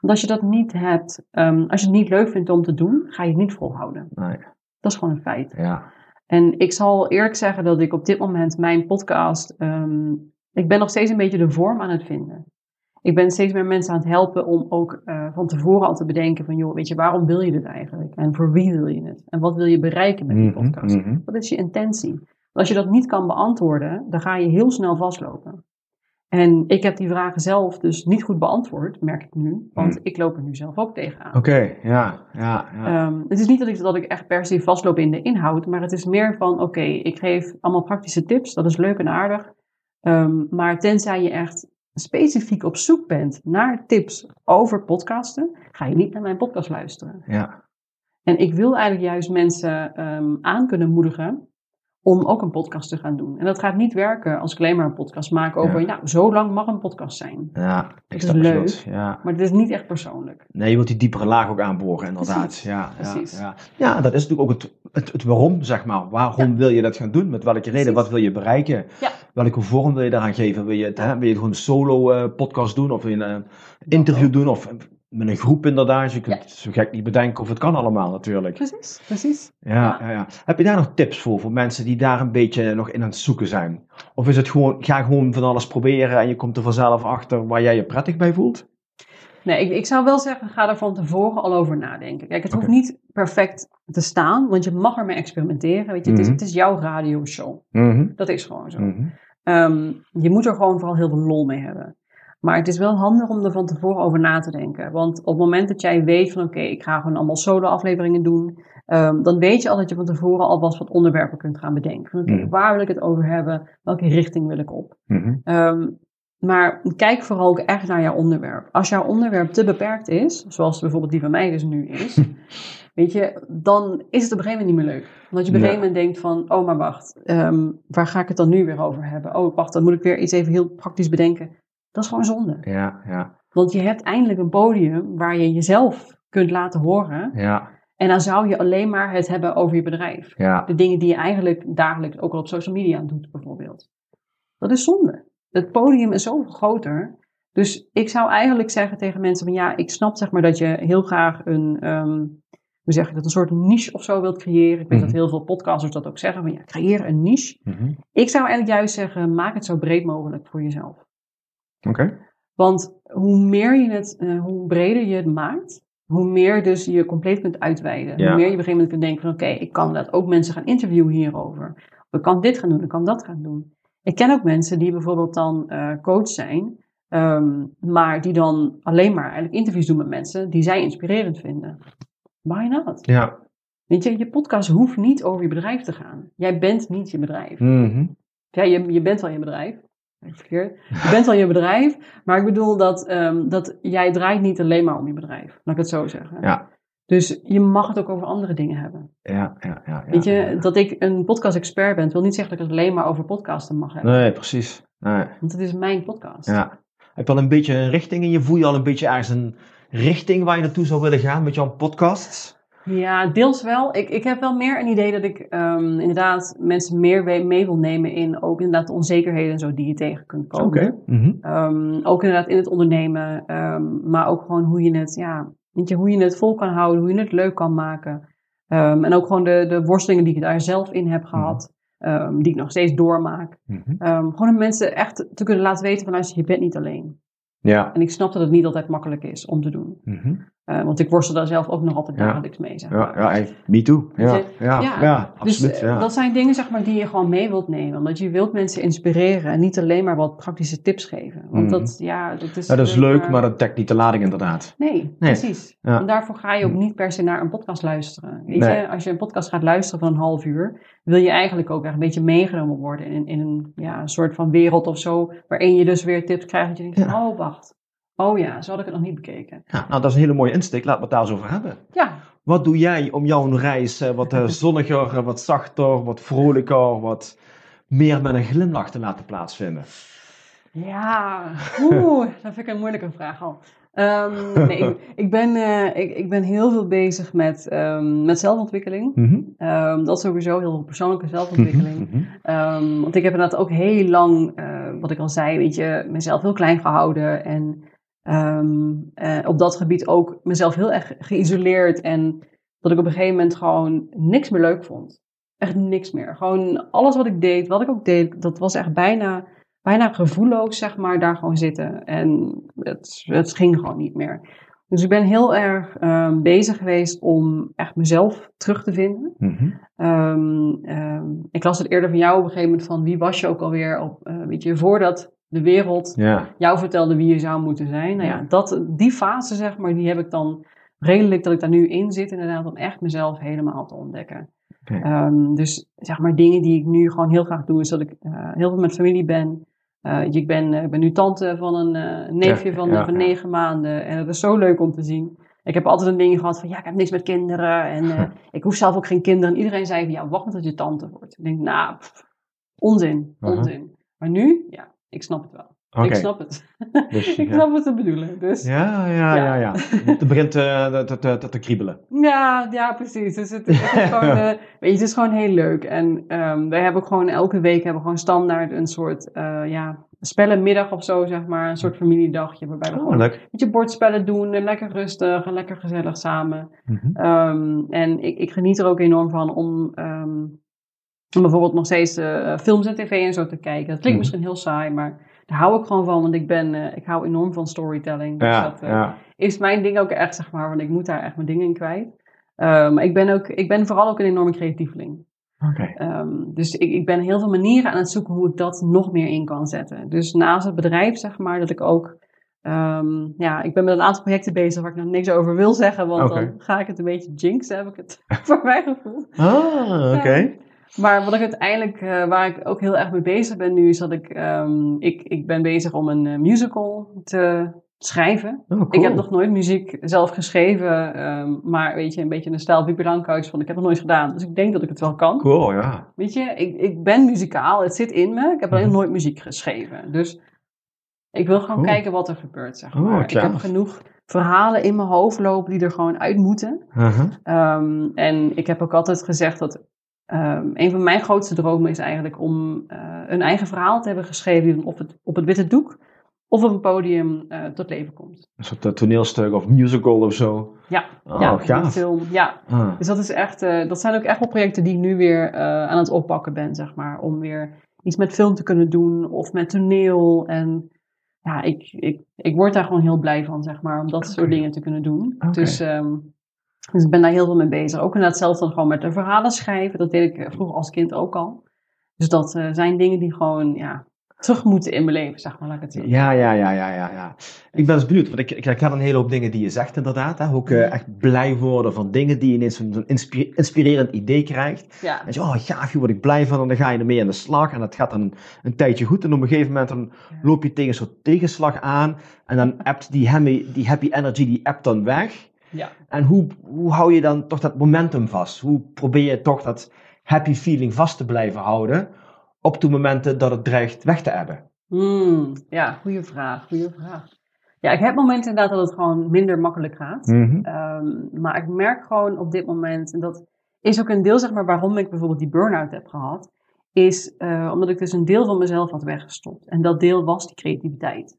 Want als je dat niet hebt, ehm, als je het niet leuk vindt om te doen, ga je het niet volhouden. Nee. Dat is gewoon een feit. Ja. En ik zal eerlijk zeggen dat ik op dit moment mijn podcast, ehm, ik ben nog steeds een beetje de vorm aan het vinden. Ik ben steeds meer mensen aan het helpen om ook uh, van tevoren al te bedenken van, joh, weet je, waarom wil je dit eigenlijk? En voor wie wil je het? En wat wil je bereiken met die Mhm, podcast? mhm. Wat is je intentie? Als je dat niet kan beantwoorden, dan ga je heel snel vastlopen. En ik heb die vragen zelf dus niet goed beantwoord, merk ik nu. Want Hmm. ik loop er nu zelf ook tegenaan. Oké, ja, ja, ja. Ehm, het is niet dat ik, dat ik echt per se vastloop in de inhoud, maar het is meer van: oké, ik geef allemaal praktische tips, dat is leuk en aardig. Ehm, maar tenzij je echt specifiek op zoek bent naar tips over podcasten, ga je niet naar mijn podcast luisteren. ja. En ik wil eigenlijk juist mensen ehm, aan kunnen moedigen om ook een podcast te gaan doen. En dat gaat niet werken als ik alleen maar een podcast maak over, Ja. ja, zo lang mag een podcast zijn. Ja, ik is snap leuk. Ja. Maar het is niet echt persoonlijk. Nee, je wilt die diepere laag ook aanboren, inderdaad. Precies, Ja, precies. Ja, ja. dat is natuurlijk ook het, het, het waarom, zeg maar. Waarom wil je dat gaan doen? Met welke reden? Precies. Wat wil je bereiken? Ja. Welke vorm wil je daaraan geven? Wil je, het, hè, wil je gewoon een solo eh, podcast doen? Of wil je een interview doen? Of met een groep inderdaad? Je kunt Ja. zo gek niet bedenken of het kan allemaal natuurlijk. Precies, precies. Ja, ja. Ja, Heb je daar nog tips voor, voor mensen die daar een beetje nog in aan het zoeken zijn? Of is het gewoon, ga gewoon van alles proberen en je komt er vanzelf achter waar jij je prettig bij voelt? Nee, ik, ik zou wel zeggen, ga er van tevoren al over nadenken. Kijk, het hoeft niet perfect te staan, want je mag ermee experimenteren. Weet je, het, is, Mhm. het is jouw radioshow. Dat is gewoon zo. Mhm. Ehm, je moet er gewoon vooral heel veel lol mee hebben. Maar het is wel handig om er van tevoren over na te denken. Want op het moment dat jij weet van oké, ik ga gewoon allemaal solo afleveringen doen. ehm, dan weet je al dat je van tevoren alvast wat onderwerpen kunt gaan bedenken. Van oké, Mhm. waar wil ik het over hebben? Welke richting wil ik op? Mhm. Ehm, maar kijk vooral ook echt naar jouw onderwerp. Als jouw onderwerp te beperkt is, zoals bijvoorbeeld die van mij dus nu is, [laughs] weet je, dan is het op een gegeven moment niet meer leuk. Omdat je op een gegeven moment denkt van, oh maar wacht, ehm, waar ga ik het dan nu weer over hebben? Oh wacht, dan moet ik weer iets even heel praktisch bedenken. Dat is gewoon zonde. Ja, ja, Want je hebt eindelijk een podium waar je jezelf kunt laten horen. ja, En dan zou je alleen maar het hebben over je bedrijf. ja. De dingen die je eigenlijk dagelijks ook al op social media doet, bijvoorbeeld. Dat is zonde. Het podium is zoveel groter. Dus ik zou eigenlijk zeggen tegen mensen van ja, ik snap zeg maar dat je heel graag een, ehm, hoe zeg je dat, een soort niche of zo wilt creëren. Ik weet dat Mhm. heel veel podcasters dat ook zeggen van ja, creëer een niche. Mhm. Ik zou eigenlijk juist zeggen, maak het zo breed mogelijk voor jezelf. Oké. Want hoe meer je het, eh, hoe breder je het maakt, hoe meer dus je compleet kunt uitweiden. Ja. Hoe meer je op een gegeven moment kunt denken van oké, ik kan dat ook mensen gaan interviewen hierover. Of ik kan dit gaan doen, ik kan dat gaan doen. Ik ken ook mensen die bijvoorbeeld dan eh, coach zijn, ehm, maar die dan alleen maar eigenlijk interviews doen met mensen die zij inspirerend vinden. Why not? Ja. Weet je, je podcast hoeft niet over je bedrijf te gaan. Jij bent niet je bedrijf. Mhm. Ja, je, je bent wel je bedrijf. Verkeerd. Je bent wel je bedrijf, maar ik bedoel dat, ehm, dat jij draait niet alleen maar om je bedrijf. Laat ik het zo zeggen. Ja. Dus je mag het ook over andere dingen hebben. Ja, ja, ja. ja. Weet je, dat ik een podcast-expert ben, wil niet zeggen dat ik het alleen maar over podcasten mag hebben. Nee, precies. Nee. Want het is mijn podcast. Ja. Heb je al een beetje een richting in je? Voel je al een beetje ergens een richting waar je naartoe zou willen gaan met jouw podcasts? Ja, deels wel. Ik, ik heb wel meer een idee dat ik ehm, inderdaad mensen meer mee wil nemen in ook inderdaad de onzekerheden en zo die je tegen kunt komen. Mhm. Ehm, ook inderdaad in het ondernemen, ehm, maar ook gewoon hoe je het, ja, weet je, hoe je het vol kan houden, hoe je het leuk kan maken. En ook gewoon de, de worstelingen die ik daar zelf in heb gehad, ehm, die ik nog steeds doormaak. Mhm. Gewoon om mensen echt te kunnen laten weten van luister, je bent niet alleen. Ja. En ik snap dat het niet altijd makkelijk is om te doen. Mhm. Eh, want ik worstel daar zelf ook nog altijd Ja. dagelijks mee. Zeg Ja, maar. ja, hey, me too. Ja, ja, ja, absoluut. Dus eh, ja. dat zijn dingen zeg maar, die je gewoon mee wilt nemen. Omdat je wilt mensen inspireren en niet alleen maar wat praktische tips geven. Want Mhm. dat, ja, dat is... Ja, dat is leuk, maar dat dekt niet de lading inderdaad. Nee, precies. Ja. En daarvoor ga je ook niet per se naar een podcast luisteren. Weet Nee. je, als je een podcast gaat luisteren van een half uur, wil je eigenlijk ook echt een beetje meegenomen worden in, in een, ja, een soort van wereld of zo, waarin je dus weer tips krijgt dat je denkt, oh wacht, oh ja, zo had ik het nog niet bekeken. Ja, nou, dat is een hele mooie insteek. Laten we het daar eens over hebben. Ja, Wat doe jij om jouw reis eh, wat eh, [laughs] zonniger, wat zachter, wat vrolijker, wat meer met een glimlach te laten plaatsvinden? ja, oeh, [laughs] dat vind ik een moeilijke vraag al. Ehm, [laughs] nee, ik, ik, ben, eh, ik, ik ben heel veel bezig met, ehm, met zelfontwikkeling. Mhm. Ehm, dat is sowieso heel veel persoonlijke zelfontwikkeling. Mhm. Ehm, want ik heb inderdaad ook heel lang, eh, wat ik al zei, weet je, mezelf heel klein gehouden. En ehm, eh, op dat gebied ook mezelf heel erg geïsoleerd. En dat ik op een gegeven moment gewoon niks meer leuk vond. Echt niks meer. Gewoon alles wat ik deed, wat ik ook deed, dat was echt bijna, bijna gevoelloos, zeg maar, daar gewoon zitten. En het, het ging gewoon niet meer. Dus ik ben heel erg um, bezig geweest om echt mezelf terug te vinden. Mhm. Um, um, ik las het eerder van jou op een gegeven moment van wie was je ook alweer op, uh, weet je, voordat de wereld Ja. jou vertelde wie je zou moeten zijn. Nou ja, dat, die fase zeg maar, die heb ik dan redelijk dat ik daar nu in zit inderdaad om echt mezelf helemaal te ontdekken. Um, dus zeg maar dingen die ik nu gewoon heel graag doe is dat ik uh, heel veel met familie ben. Uh, ik, ben, ik ben nu tante van een neefje Ja, van, ja, van negen maanden en het is zo leuk om te zien. Ik heb altijd een ding gehad van ja, ik heb niks met kinderen en [laughs] ik hoef zelf ook geen kinderen. En iedereen zei van ja, wacht tot je tante wordt. Ik denk, nou, pff, onzin, onzin. Maar nu, ja, ik snap het wel. Ik snap het. [laughs] Dus, ik ja. snap wat ze bedoelen. Dus ja, Ja, ja, ja, Ja. ja. Het begint eh, te, te, te, te kriebelen. ja, precies. Dus het, het is gewoon, [laughs] eh, weet je, het is gewoon heel leuk. En ehm, wij hebben ook gewoon elke week hebben we gewoon standaard een soort uh, ja, spellenmiddag of zo, zeg maar. Een soort familiedagje waarbij we Oh, gewoon leuk. een beetje bordspellen doen. En lekker rustig en lekker gezellig samen. Mhm. Um, en ik, ik, geniet er ook enorm van om, um, om bijvoorbeeld nog steeds uh, films en tv en zo te kijken. Dat klinkt Mhm. misschien heel saai, maar daar hou ik gewoon van, want ik, ben, uh, ik hou enorm van storytelling. Dus Ja, dat uh, ja. is mijn ding ook echt, zeg maar, want ik moet daar echt mijn dingen in kwijt. Um, maar ik ben, ook, ik ben vooral ook een enorme creatieveling. Oké. Um, dus ik, ik ben heel veel manieren aan het zoeken hoe ik dat nog meer in kan zetten. Dus naast het bedrijf, zeg maar, dat ik ook Um, ja, ik ben met een aantal projecten bezig waar ik nog niks over wil zeggen, want dan ga ik het een beetje jinxen, heb ik het [laughs] voor mijn gevoel. Ah, oké. Maar wat ik uiteindelijk, uh, waar ik ook heel erg mee bezig ben nu, is dat ik, um, ik, ik ben bezig om een uh, musical te schrijven. Oh, cool. Ik heb nog nooit muziek zelf geschreven, um, maar weet je, een beetje een stijl Langkous van ik heb het nog nooit gedaan. Dus ik denk dat ik het wel kan. Cool, ja. Weet je, ik, ik ben muzikaal, het zit in me, ik heb alleen nooit muziek geschreven. Dus ik wil gewoon Cool. kijken wat er gebeurt, zeg Oh, maar. ik heb genoeg verhalen in mijn hoofd lopen die er gewoon uit moeten. Um, en ik heb ook altijd gezegd dat um, een van mijn grootste dromen is eigenlijk om uh, een eigen verhaal te hebben geschreven die op het, op het witte doek of op een podium uh, tot leven komt. Een soort uh, toneelstuk of musical of zo. Ja, Oh, ja, gaaf. film. Ja, Ah. dus dat is echt, dat zijn ook echt wel projecten die ik nu weer aan het oppakken ben, zeg maar, om weer iets met film te kunnen doen of met toneel en ja, ik, ik, ik word daar gewoon heel blij van, zeg maar, om dat soort dingen te kunnen doen. Dus, um, dus ik ben daar heel veel mee bezig. Ook inderdaad zelf dan gewoon met de verhalen schrijven. Dat deed ik eh, vroeger als kind ook al. Dus dat uh, zijn dingen die gewoon, ja, terug moeten in mijn leven, zeg maar, laat ik het zo Ja, ja, ja, ja, ja, ja. Ik ben eens benieuwd, want ik, ik herken een hele hoop dingen die je zegt inderdaad. Hè? Ook uh, echt blij worden van dingen die je ineens zo'n inspi inspirerend idee krijgt. Ja. En je, oh gaaf, hier word ik blij van en dan ga je ermee aan de slag. En dat gaat dan een, een tijdje goed en op een gegeven moment dan loop je tegen een soort tegenslag aan. En dan [laughs] appt die happy, die happy energy, die appt dan weg. Ja. En hoe, hoe hou je dan toch dat momentum vast? Hoe probeer je toch dat happy feeling vast te blijven houden op de momenten dat het dreigt weg te hebben? Mm, ja, goede vraag, goede vraag. Ja, ik heb momenten inderdaad dat het gewoon minder makkelijk gaat. Mhm. Um, maar ik merk gewoon op dit moment, en dat is ook een deel zeg maar waarom ik bijvoorbeeld die burn-out heb gehad, is uh, omdat ik dus een deel van mezelf had weggestopt. En dat deel was die creativiteit.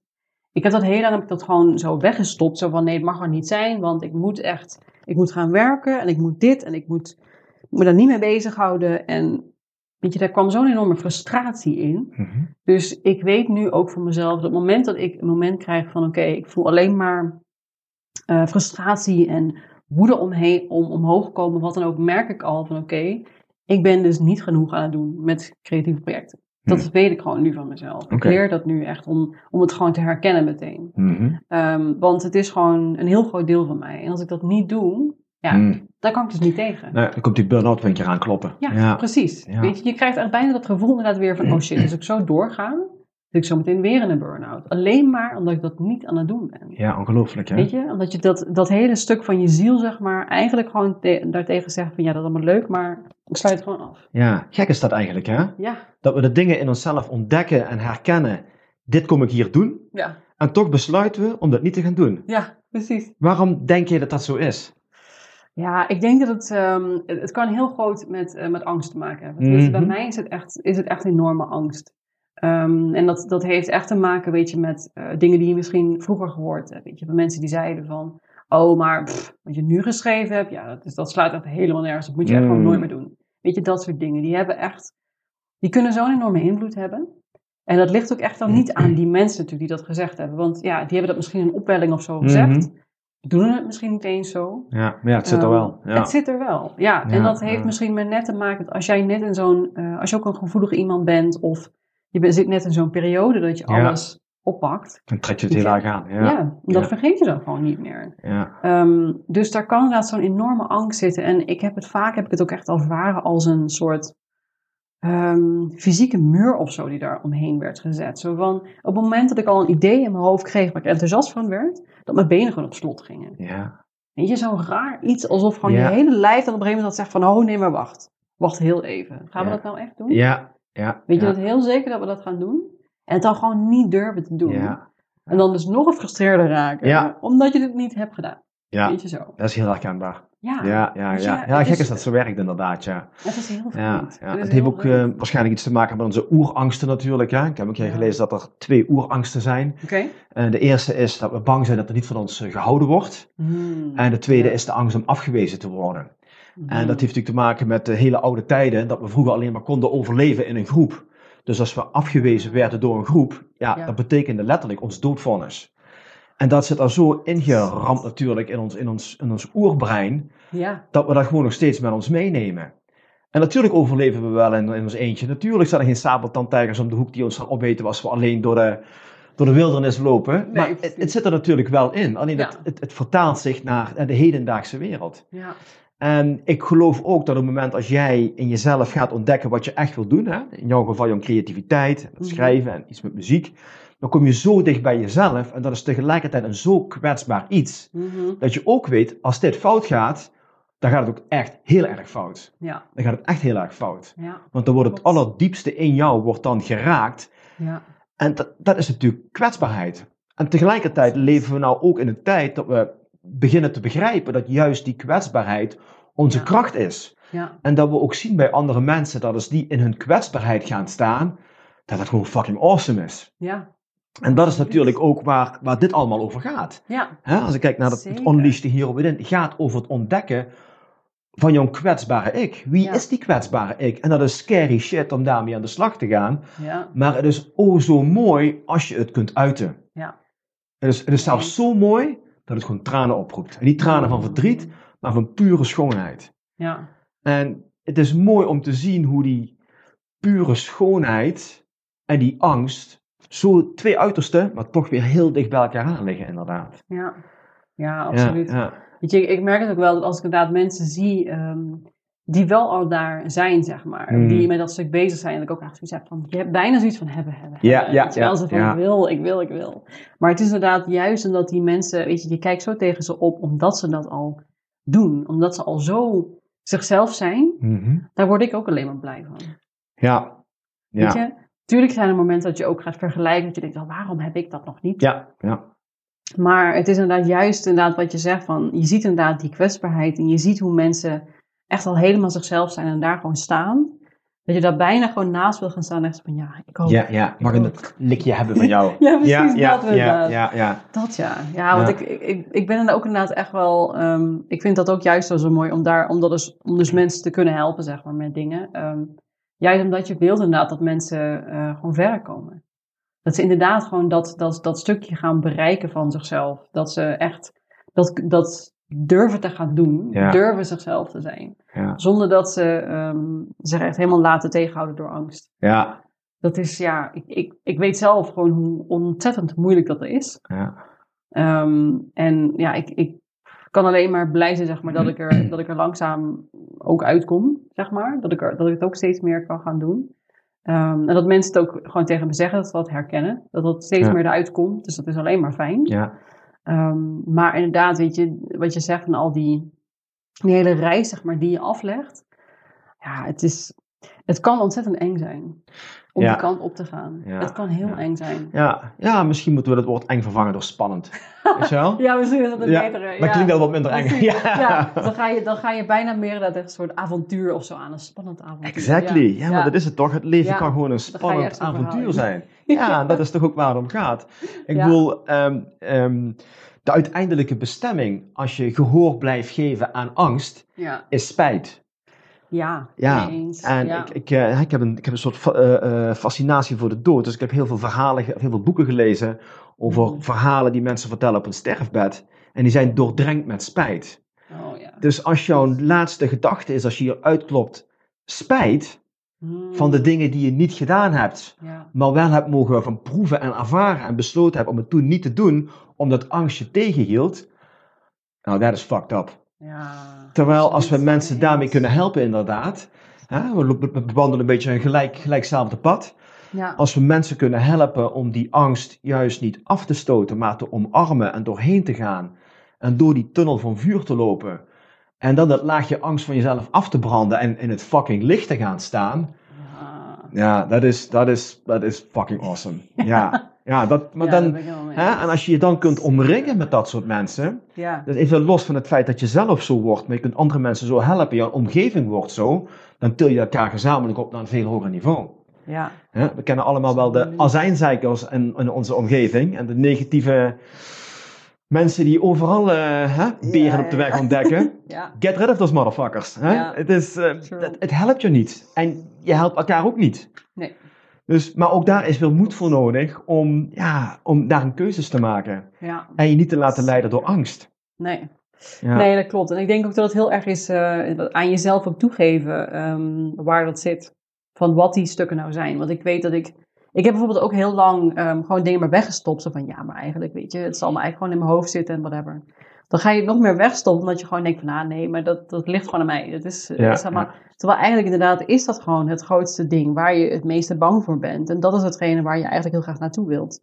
Ik heb dat heel lang heb ik dat gewoon zo weggestopt. Zo van nee, het mag er niet zijn, want ik moet echt, ik moet gaan werken en ik moet dit en ik moet me daar niet mee bezighouden. En weet je, daar kwam zo'n enorme frustratie in. Mhm. Dus ik weet nu ook voor mezelf, dat het moment dat ik een moment krijg van oké, ik voel alleen maar uh, frustratie en woede omheen, om omhoog komen, wat dan ook, merk ik al van oké, ik ben dus niet genoeg aan het doen met creatieve projecten. Dat Hmm. weet ik gewoon nu van mezelf. Ik leer dat nu echt om, om het gewoon te herkennen meteen. Mhm. Um, want het is gewoon een heel groot deel van mij. En als ik dat niet doe, ja, Mm. daar kan ik dus niet tegen. Nou, dan komt die burn-out een keer aankloppen. Ja, ja. precies. Ja. Weet je, je krijgt echt bijna dat gevoel inderdaad weer van, oh shit, als ik zo doorga, zit ik zo meteen weer in een burn-out. Alleen maar omdat ik dat niet aan het doen ben. Ja, ongelooflijk hè? Weet je, omdat je dat, dat hele stuk van je ziel, zeg maar, eigenlijk gewoon te- daartegen zegt van, ja, dat is allemaal leuk, maar ik sluit het gewoon af. Ja, gek is dat eigenlijk hè? Ja, Dat we de dingen in onszelf ontdekken en herkennen. Dit kom ik hier doen. ja, En toch besluiten we om dat niet te gaan doen. ja, precies. Waarom denk je dat dat zo is? Ja, ik denk dat het, ehm, het, kan heel groot met, eh, met angst te maken hebben. Mhm. Bij mij is het echt, is het echt enorme angst. Ehm, en dat, dat heeft echt te maken, weet je, met eh, dingen die je misschien vroeger gehoord hebt. Weet je, van mensen die zeiden van, oh, maar pff, wat je nu geschreven hebt, ja, dat, is, dat slaat echt helemaal nergens. Dat moet je echt gewoon Mm. nooit meer doen. Weet je, dat soort dingen. Die hebben echt, die kunnen zo'n enorme invloed hebben. En dat ligt ook echt dan niet aan die mensen natuurlijk die dat gezegd hebben. Want ja, die hebben dat misschien in een opwelling of zo gezegd. Mhm. Doen het misschien niet eens zo. Ja, maar ja, het zit er Ehm, wel. Ja. Het zit er wel, ja. Ja, en dat heeft ja. misschien met net te maken, dat als jij net in zo'n, eh, als je ook een gevoelig iemand bent, of je bent- zit net in zo'n periode dat je alles oppakt, Dan trek je het heel erg aan. ja, Ja. dat Ja. vergeet je dan gewoon niet meer. Ja. Ehm, dus daar kan inderdaad zo'n enorme angst zitten. En ik heb het vaak, heb ik het ook echt ervaren als een soort ehm, fysieke muur of zo die daar omheen werd gezet. Zo van, op het moment dat ik al een idee in mijn hoofd kreeg waar ik enthousiast van werd, dat mijn benen gewoon op slot gingen. Ja. Weet je, zo'n raar iets, alsof gewoon je hele lijf dan op een gegeven moment zegt van, oh nee, maar wacht. Wacht heel even. Gaan we dat nou echt doen? Ja. Ja. Weet je ja. dat heel zeker dat we dat gaan doen? En het dan gewoon niet durven te doen. Ja. En dan dus nog gefrustreerder raken. Ja. Omdat je het niet hebt gedaan. Ja. Weet je zo. Dat is heel herkenbaar. Ja, Ja, ja, Dus ja. ja, Ja, gek is- is dat zo werkt inderdaad, ja. het is heel vreemd. Ja, ja. Het heeft ook eh, waarschijnlijk iets te maken met onze oerangsten natuurlijk. Hè? Ik heb ook een keer Ja. gelezen dat er twee oerangsten zijn. Oké. Eh, de eerste is dat we bang zijn dat er niet van ons eh, gehouden wordt. Hmm. En de tweede Ja. is de angst om afgewezen te worden. Hmm. En dat heeft natuurlijk te maken met de hele oude tijden, dat we vroeger alleen maar konden overleven in een groep. Dus als we afgewezen werden door een groep, ja, Ja. dat betekende letterlijk ons doodvonnis. En dat zit er zo ingeramd natuurlijk in ons, in, ons, in ons oerbrein, Ja, dat we dat gewoon nog steeds met ons meenemen. En natuurlijk overleven we wel in, in ons eentje. Natuurlijk zijn er geen sabeltandtijgers om de hoek die ons gaan opeten als we alleen door de, door de wildernis lopen. Nee, maar het, zit er natuurlijk wel in. Alleen Ja. het, het, het vertaalt zich naar de hedendaagse wereld. ja. En ik geloof ook dat op het moment als jij in jezelf gaat ontdekken wat je echt wil doen, hè, in jouw geval jouw creativiteit, het Mhm. schrijven en iets met muziek, dan kom je zo dicht bij jezelf en dat is tegelijkertijd een zo kwetsbaar iets, Mhm. dat je ook weet, als dit fout gaat, dan gaat het ook echt heel erg fout. ja, Dan gaat het echt heel erg fout. ja, Want dan wordt het allerdiepste in jou wordt dan geraakt ja. en dat, dat is natuurlijk kwetsbaarheid. En tegelijkertijd leven we nou ook in een tijd dat we beginnen te begrijpen dat juist die kwetsbaarheid onze Ja. kracht is. ja. En dat we ook zien bij andere mensen dat als die in hun kwetsbaarheid gaan staan, dat het gewoon fucking awesome is. ja. En dat is natuurlijk ook waar, waar dit allemaal over gaat. ja. Als ik kijk naar het, het Hero Within, het gaat over het ontdekken van jouw kwetsbare ik. Wie Ja. is die kwetsbare ik? En dat is scary shit om daarmee aan de slag te gaan. ja. Maar het is oh zo mooi als je het kunt uiten. Ja. Het is, het is zelfs zo mooi dat het gewoon tranen oproept. En niet tranen van verdriet, maar van pure schoonheid. Ja, En het is mooi om te zien hoe die pure schoonheid en die angst zo twee uitersten, maar toch weer heel dicht bij elkaar aan liggen, inderdaad. ja. Ja, absoluut. Ja, ja. Weet je, ik, ik merk het ook wel dat als ik inderdaad mensen zie ehm, die wel al daar zijn, zeg maar. Mm. Die met dat stuk bezig zijn. Dat ik ook echt zoiets heb van, je hebt bijna zoiets van hebben, hebben, Ja, hebben. ja, Terwijl ja, ze van, ja. ik wil, ik wil, ik wil. Maar het is inderdaad juist omdat die mensen, weet je, je kijkt zo tegen ze op omdat ze dat al doen. Omdat ze al zo zichzelf zijn. Mhm. Daar word ik ook alleen maar blij van. ja. Weet Ja. je? Tuurlijk zijn er momenten dat je ook gaat vergelijken. Dat je denkt, oh, waarom heb ik dat nog niet? Ja, ja. Maar het is inderdaad juist inderdaad wat je zegt van, je ziet inderdaad die kwetsbaarheid en je ziet hoe mensen echt al helemaal zichzelf zijn en daar gewoon staan. Dat je daar bijna gewoon naast wil gaan staan en echt van, ja, ik hoop Ja, ja. Mag ik een likje hebben van jou? [laughs] Ja, precies, ja, ja, dat ja, inderdaad. ja, ja. dat ja. Ja, want Ja. Ik, ik, ik, ben er ook inderdaad echt wel, ehm, ik vind dat ook juist wel zo mooi om daar, om, dat dus, om dus mensen te kunnen helpen, zeg maar, met dingen. Ehm, juist omdat je wilt inderdaad dat mensen eh, gewoon verder komen. Dat ze inderdaad gewoon dat, dat, dat stukje gaan bereiken van zichzelf. Dat ze echt dat, dat durven te gaan doen. Ja. Durven zichzelf te zijn. Ja. Zonder dat ze ehm, zich echt helemaal laten tegenhouden door angst. Ja, Dat is, ja, ik, ik, ik weet zelf gewoon hoe ontzettend moeilijk dat is. ja. Ehm, en ja, ik, ik kan alleen maar blij zijn, zeg maar, dat ik er, [clears throat] dat ik er langzaam ook uitkom, zeg maar. Dat ik, er, dat ik het ook steeds meer kan gaan doen. Ehm, en dat mensen het ook gewoon tegen me zeggen, dat ze dat herkennen. Dat het steeds Ja. meer eruit komt. Dus dat is alleen maar fijn. ja. Ehm, maar inderdaad, weet je, wat je zegt van al die, die hele reis, zeg maar, die je aflegt. Ja, het is, het kan ontzettend eng zijn om Ja. die kant op te gaan. Ja. Het kan heel Ja. eng zijn. Ja, ja, misschien moeten we het woord eng vervangen door spannend. [laughs] Weet je wel? Ja, misschien is dat een betere. Dan ja. klinkt dat wat minder eng. [laughs] Ja. Ja, dan, ga je, dan ga je bijna meer dat een soort avontuur of zo aan. Een spannend avontuur. Exactly. Ja, maar dat is het toch. Het leven kan gewoon een spannend avontuur zijn. [laughs] Ja, dat is toch ook waar het om gaat. Ik bedoel, ehm, ehm, de uiteindelijke bestemming, als je gehoor blijft geven aan angst, is spijt. Ja, Ja, eens. En ja. ik, ik, eh, ik, heb een, ik heb een soort eh, eh, fascinatie voor de dood. Dus ik heb heel veel verhalen, heel veel boeken gelezen over Mhm. verhalen die mensen vertellen op hun sterfbed. En die zijn doordrenkt met spijt. oh, ja. Dus als jouw laatste gedachte is, als je hier uitklopt, spijt van de Hmm, dingen die je niet gedaan hebt, Ja, maar wel hebt mogen van proeven en ervaren en besloten hebt om het toen niet te doen, omdat angst je tegenhield. Nou, dat is fucked up. ja. Terwijl als we mensen daarmee kunnen helpen, inderdaad. Hè, we, bewandelen een beetje een gelijk, gelijkzelfde pad. Ja, Als we mensen kunnen helpen om die angst juist niet af te stoten, maar te omarmen en doorheen te gaan. En door die tunnel van vuur te lopen. En dan dat laagje angst van jezelf af te branden en in het fucking licht te gaan staan. ja. Ja, dat is, dat is, dat is fucking awesome. Ja, [laughs] ja dat, maar Ja, dan, hè, en als je je dan kunt omringen met dat soort mensen. Ja, Dus even los van het feit dat je zelf zo wordt, maar je kunt andere mensen zo helpen, jouw omgeving wordt zo, dan til je elkaar gezamenlijk op naar een veel hoger niveau. ja, Hè, We kennen allemaal wel de azijnzeikers in, in onze omgeving en de negatieve mensen die overal eh, hè, beren Ja, op de weg ontdekken. [laughs] Get rid of those motherfuckers. Hè? Het, is, eh, het, het helpt je niet. En je helpt elkaar ook niet. Nee. Dus, maar ook daar is veel moed voor nodig om, ja, om daar een keuzes te maken. ja. En je niet te laten leiden door angst. Nee. Ja. nee, dat klopt. En ik denk ook dat het heel erg is eh, aan jezelf ook toegeven ehm, waar dat zit. Van wat die stukken nou zijn. Want ik weet dat ik... Ik heb bijvoorbeeld ook heel lang ehm, gewoon dingen maar weggestopt. Zo van, ja, maar eigenlijk, weet je, het zal me eigenlijk gewoon in mijn hoofd zitten en whatever. Dan ga je het nog meer wegstoppen, omdat je gewoon denkt van, ah nee, maar dat, dat ligt gewoon aan mij. Dat is, Ja, is helemaal- Terwijl eigenlijk inderdaad is dat gewoon het grootste ding waar je het meeste bang voor bent. En dat is hetgene waar je eigenlijk heel graag naartoe wilt.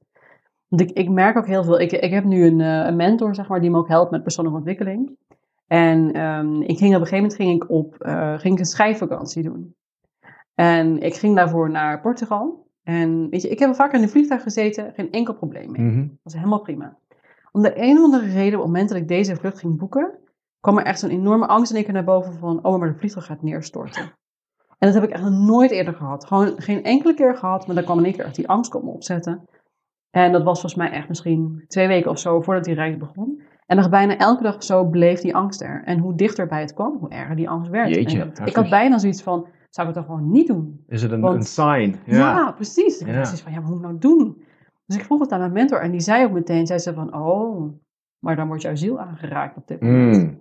Want ik, ik merk ook heel veel, ik, ik heb nu een, eh, een mentor, zeg maar, die me ook helpt met persoonlijke ontwikkeling. En ehm, ik ging op een gegeven moment ging ik op, eh, ging ik een schrijfvakantie doen. En ik ging daarvoor naar Portugal. En weet je, ik heb er vaak in een vliegtuig gezeten, geen enkel probleem mee. Mhm. Dat was helemaal prima. Om de een of andere reden, op het moment dat ik deze vlucht ging boeken, kwam er echt zo'n enorme angst in één keer naar boven van, oh, maar de vliegtuig gaat neerstorten. En dat heb ik echt nog nooit eerder gehad. Gewoon geen enkele keer gehad, maar dan kwam in één keer echt die angst komen opzetten. En dat was volgens mij echt misschien twee weken of zo voordat die reis begon. En nog bijna elke dag of zo bleef die angst er. En hoe dichter bij het kwam, hoe erger die angst werd. Jeetje, En ik, ik had bijna zoiets van, zou ik het dan gewoon niet doen? Is het een, Want- een sign? Ja, Ja. precies. Ik Ja. had zoiets van, ja, wat moet ik nou doen? Dus ik vroeg het aan mijn mentor en die zei ook meteen, zei ze van, oh, maar dan wordt jouw ziel aangeraakt op dit moment. Mm.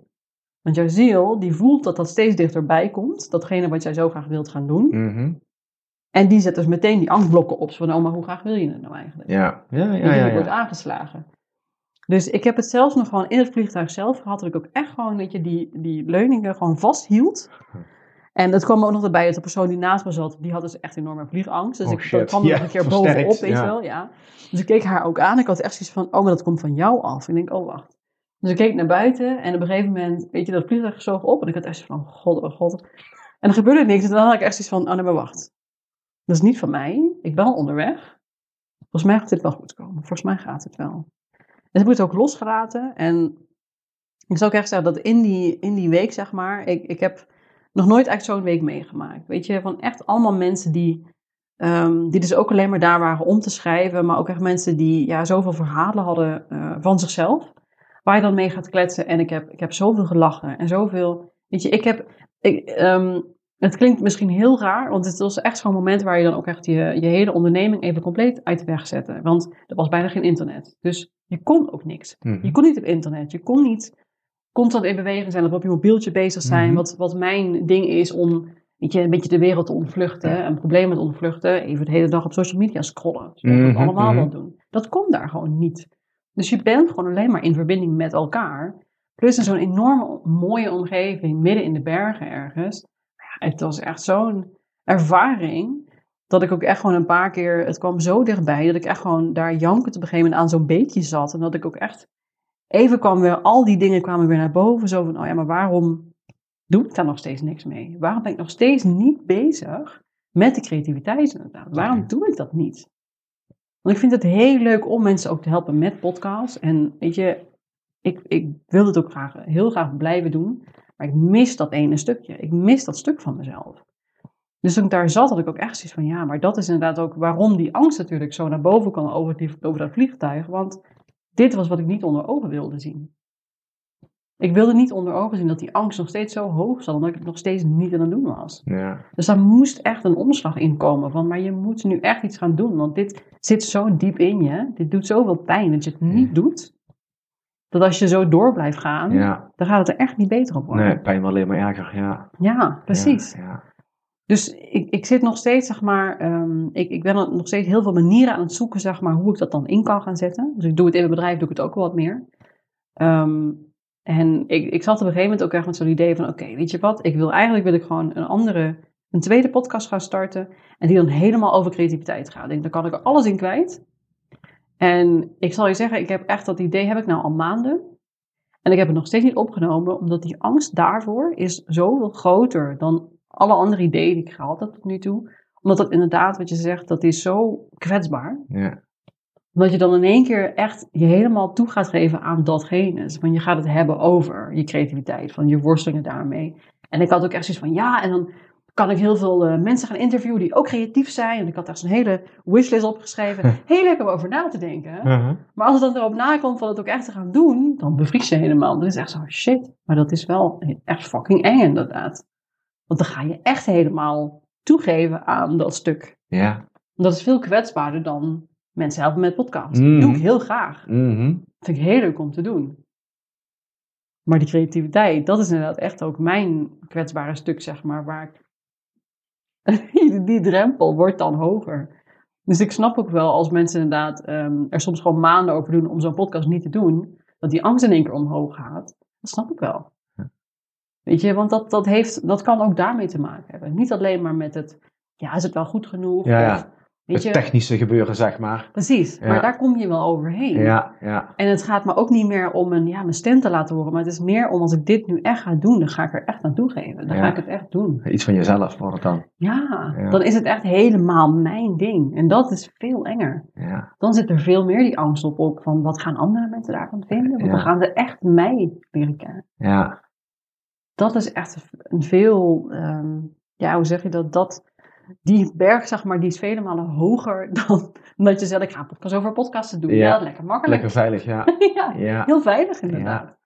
Want jouw ziel, die voelt dat dat steeds dichterbij komt, datgene wat jij zo graag wilt gaan doen. Mhm. En die zet dus meteen die angstblokken op, zo van, oh, maar hoe graag wil je het nou eigenlijk? Ja, ja, ja. je, ja, die wordt aangeslagen. Dus ik heb het zelfs nog gewoon in het vliegtuig zelf gehad, dat ik ook echt gewoon, weet je, die, die leuningen gewoon vasthield. [laughs] En dat kwam ook nog erbij dat de persoon die naast me zat, die had dus echt enorme vliegangst. Dus Oh, ik shit. kwam er Ja, nog een keer [laughs] versterkt, bovenop, weet ja. je wel, ja. Dus ik keek haar ook aan. Ik had echt zoiets van, oh, maar dat komt van jou af. Ik denk, oh, wacht. Dus ik keek naar buiten en op een gegeven moment, weet je, dat vliegtuig zoog op. En ik had echt van, god, oh god. En er gebeurde niks. En dan had ik echt zoiets van, oh nee, maar wacht. Dat is niet van mij. Ik ben al onderweg. Volgens mij gaat dit wel goed komen. Volgens mij gaat het wel. En heb ik het ook losgelaten. En ik zou ook echt zeggen dat in die, in die week, zeg maar, ik, ik heb nog nooit echt zo'n week meegemaakt. Weet je, van echt allemaal mensen die, ehm, die dus ook alleen maar daar waren om te schrijven. Maar ook echt mensen die ja, zoveel verhalen hadden eh, van zichzelf. Waar je dan mee gaat kletsen. En ik heb, ik heb zoveel gelachen en zoveel. Weet je, ik heb. Ik, ehm, het klinkt misschien heel raar, want het was echt zo'n moment waar je dan ook echt je, je hele onderneming even compleet uit de weg zette. Want er was bijna geen internet. Dus je kon ook niks. Mhm. Je kon niet op internet. Je kon niet constant in beweging zijn of op je mobieltje bezig zijn. Mhm. wat, wat mijn ding is om weet je, een beetje de wereld te ontvluchten. Een probleem te ontvluchten. Even de hele dag op social media scrollen. We het Mhm, allemaal mhm. wel doen. Dat kon daar gewoon niet. Dus je bent gewoon alleen maar in verbinding met elkaar. Plus in zo'n enorme mooie omgeving, midden in de bergen ergens. Ja, het was echt zo'n ervaring. Dat ik ook echt gewoon een paar keer, het kwam zo dichtbij, dat ik echt gewoon daar jankend op een gegeven moment aan zo'n beekje zat. En dat ik ook echt, even kwam weer, al die dingen kwamen weer naar boven. Zo van, oh ja, maar waarom doe ik daar nog steeds niks mee? Waarom ben ik nog steeds niet bezig met de creativiteit inderdaad? Waarom doe ik dat niet? Want ik vind het heel leuk om mensen ook te helpen met podcasts. En weet je, ik, ik wil het ook graag, heel graag blijven doen. Maar ik mis dat ene stukje. Ik mis dat stuk van mezelf. Dus toen ik daar zat, had ik ook echt zoiets van, ja, maar dat is inderdaad ook waarom die angst natuurlijk zo naar boven kwam over, die, over dat vliegtuig. Want dit was wat ik niet onder ogen wilde zien. Ik wilde niet onder ogen zien dat die angst nog steeds zo hoog zat, omdat ik het nog steeds niet aan het doen was. Ja. Dus daar moest echt een omslag in komen. Van, maar je moet nu echt iets gaan doen, want dit zit zo diep in je. Dit doet zoveel pijn dat je het niet doet. Dat als je zo door blijft gaan, ja. dan gaat het er echt niet beter op worden. Nee, pijn wel alleen maar erger, ja. Ja, precies. Ja. Dus ik, ik zit nog steeds, zeg maar, ehm, ik, ik ben nog steeds heel veel manieren aan het zoeken, zeg maar, hoe ik dat dan in kan gaan zetten. Dus ik doe het in mijn bedrijf, doe ik het ook wel wat meer. Ehm, en ik, ik zat op een gegeven moment ook echt met zo'n idee van, oké, weet je wat, ik wil eigenlijk wil ik gewoon een andere, een tweede podcast gaan starten en die dan helemaal over creativiteit gaat. Ik denk, dan kan ik er alles in kwijt. En ik zal je zeggen, ik heb echt dat idee, heb ik nou al maanden. En ik heb het nog steeds niet opgenomen, omdat die angst daarvoor is zoveel groter dan alle andere ideeën die ik gehad heb tot nu toe. Omdat dat inderdaad, wat je zegt, dat is zo kwetsbaar. Ja. Omdat je dan in één keer echt je helemaal toe gaat geven aan datgene. Van je gaat het hebben over je creativiteit, van je worstelingen daarmee. En ik had ook echt zoiets van, ja, en dan kan ik heel veel uh, mensen gaan interviewen die ook creatief zijn. En ik had daar zo'n hele wishlist opgeschreven. [laughs] Heel leuk om over na te denken. Uh -huh. Maar als het dan erop nakomt van het ook echt te gaan doen, dan bevries je helemaal. Dan is echt zo, shit. Maar dat is wel echt fucking eng inderdaad. Want dan ga je echt helemaal toegeven aan dat stuk. Ja. Dat is veel kwetsbaarder dan mensen helpen met podcast. Mm. Dat doe ik heel graag. Mm -hmm. Dat vind ik heel leuk om te doen. Maar die creativiteit, dat is inderdaad echt ook mijn kwetsbare stuk, zeg maar, waar ik... [laughs] die, die drempel wordt dan hoger. Dus ik snap ook wel als mensen inderdaad um, er soms gewoon maanden over doen om zo'n podcast niet te doen, dat die angst in één keer omhoog gaat. Dat snap ik wel. Weet je, want dat, dat, heeft, dat kan ook daarmee te maken hebben. Niet alleen maar met het, ja, is het wel goed genoeg? Ja, ja. Of, weet het technische gebeuren, zeg maar. Precies, Ja. maar daar kom je wel overheen. Ja, ja. En het gaat me ook niet meer om een, ja, mijn stem te laten horen, maar het is meer om als ik dit nu echt ga doen, dan ga ik er echt naartoe geven. Dan Ja. ga ik het echt doen. Iets van jezelf wordt het dan. Ja, dan is het echt helemaal mijn ding. En dat is veel enger. Ja, Dan zit er veel meer die angst op, op van wat gaan andere mensen daarvan vinden? Want dan gaan ze echt mij leren kennen. ja. Dat is echt een veel, ehm, ja, hoe zeg je dat? dat die berg, zeg maar, die is vele malen hoger [laughs] dan dat je zegt, ik ga een podcast over podcasten doen. Ja. Ja, lekker makkelijk. Lekker veilig, ja. [laughs] ja, Ja, heel veilig inderdaad.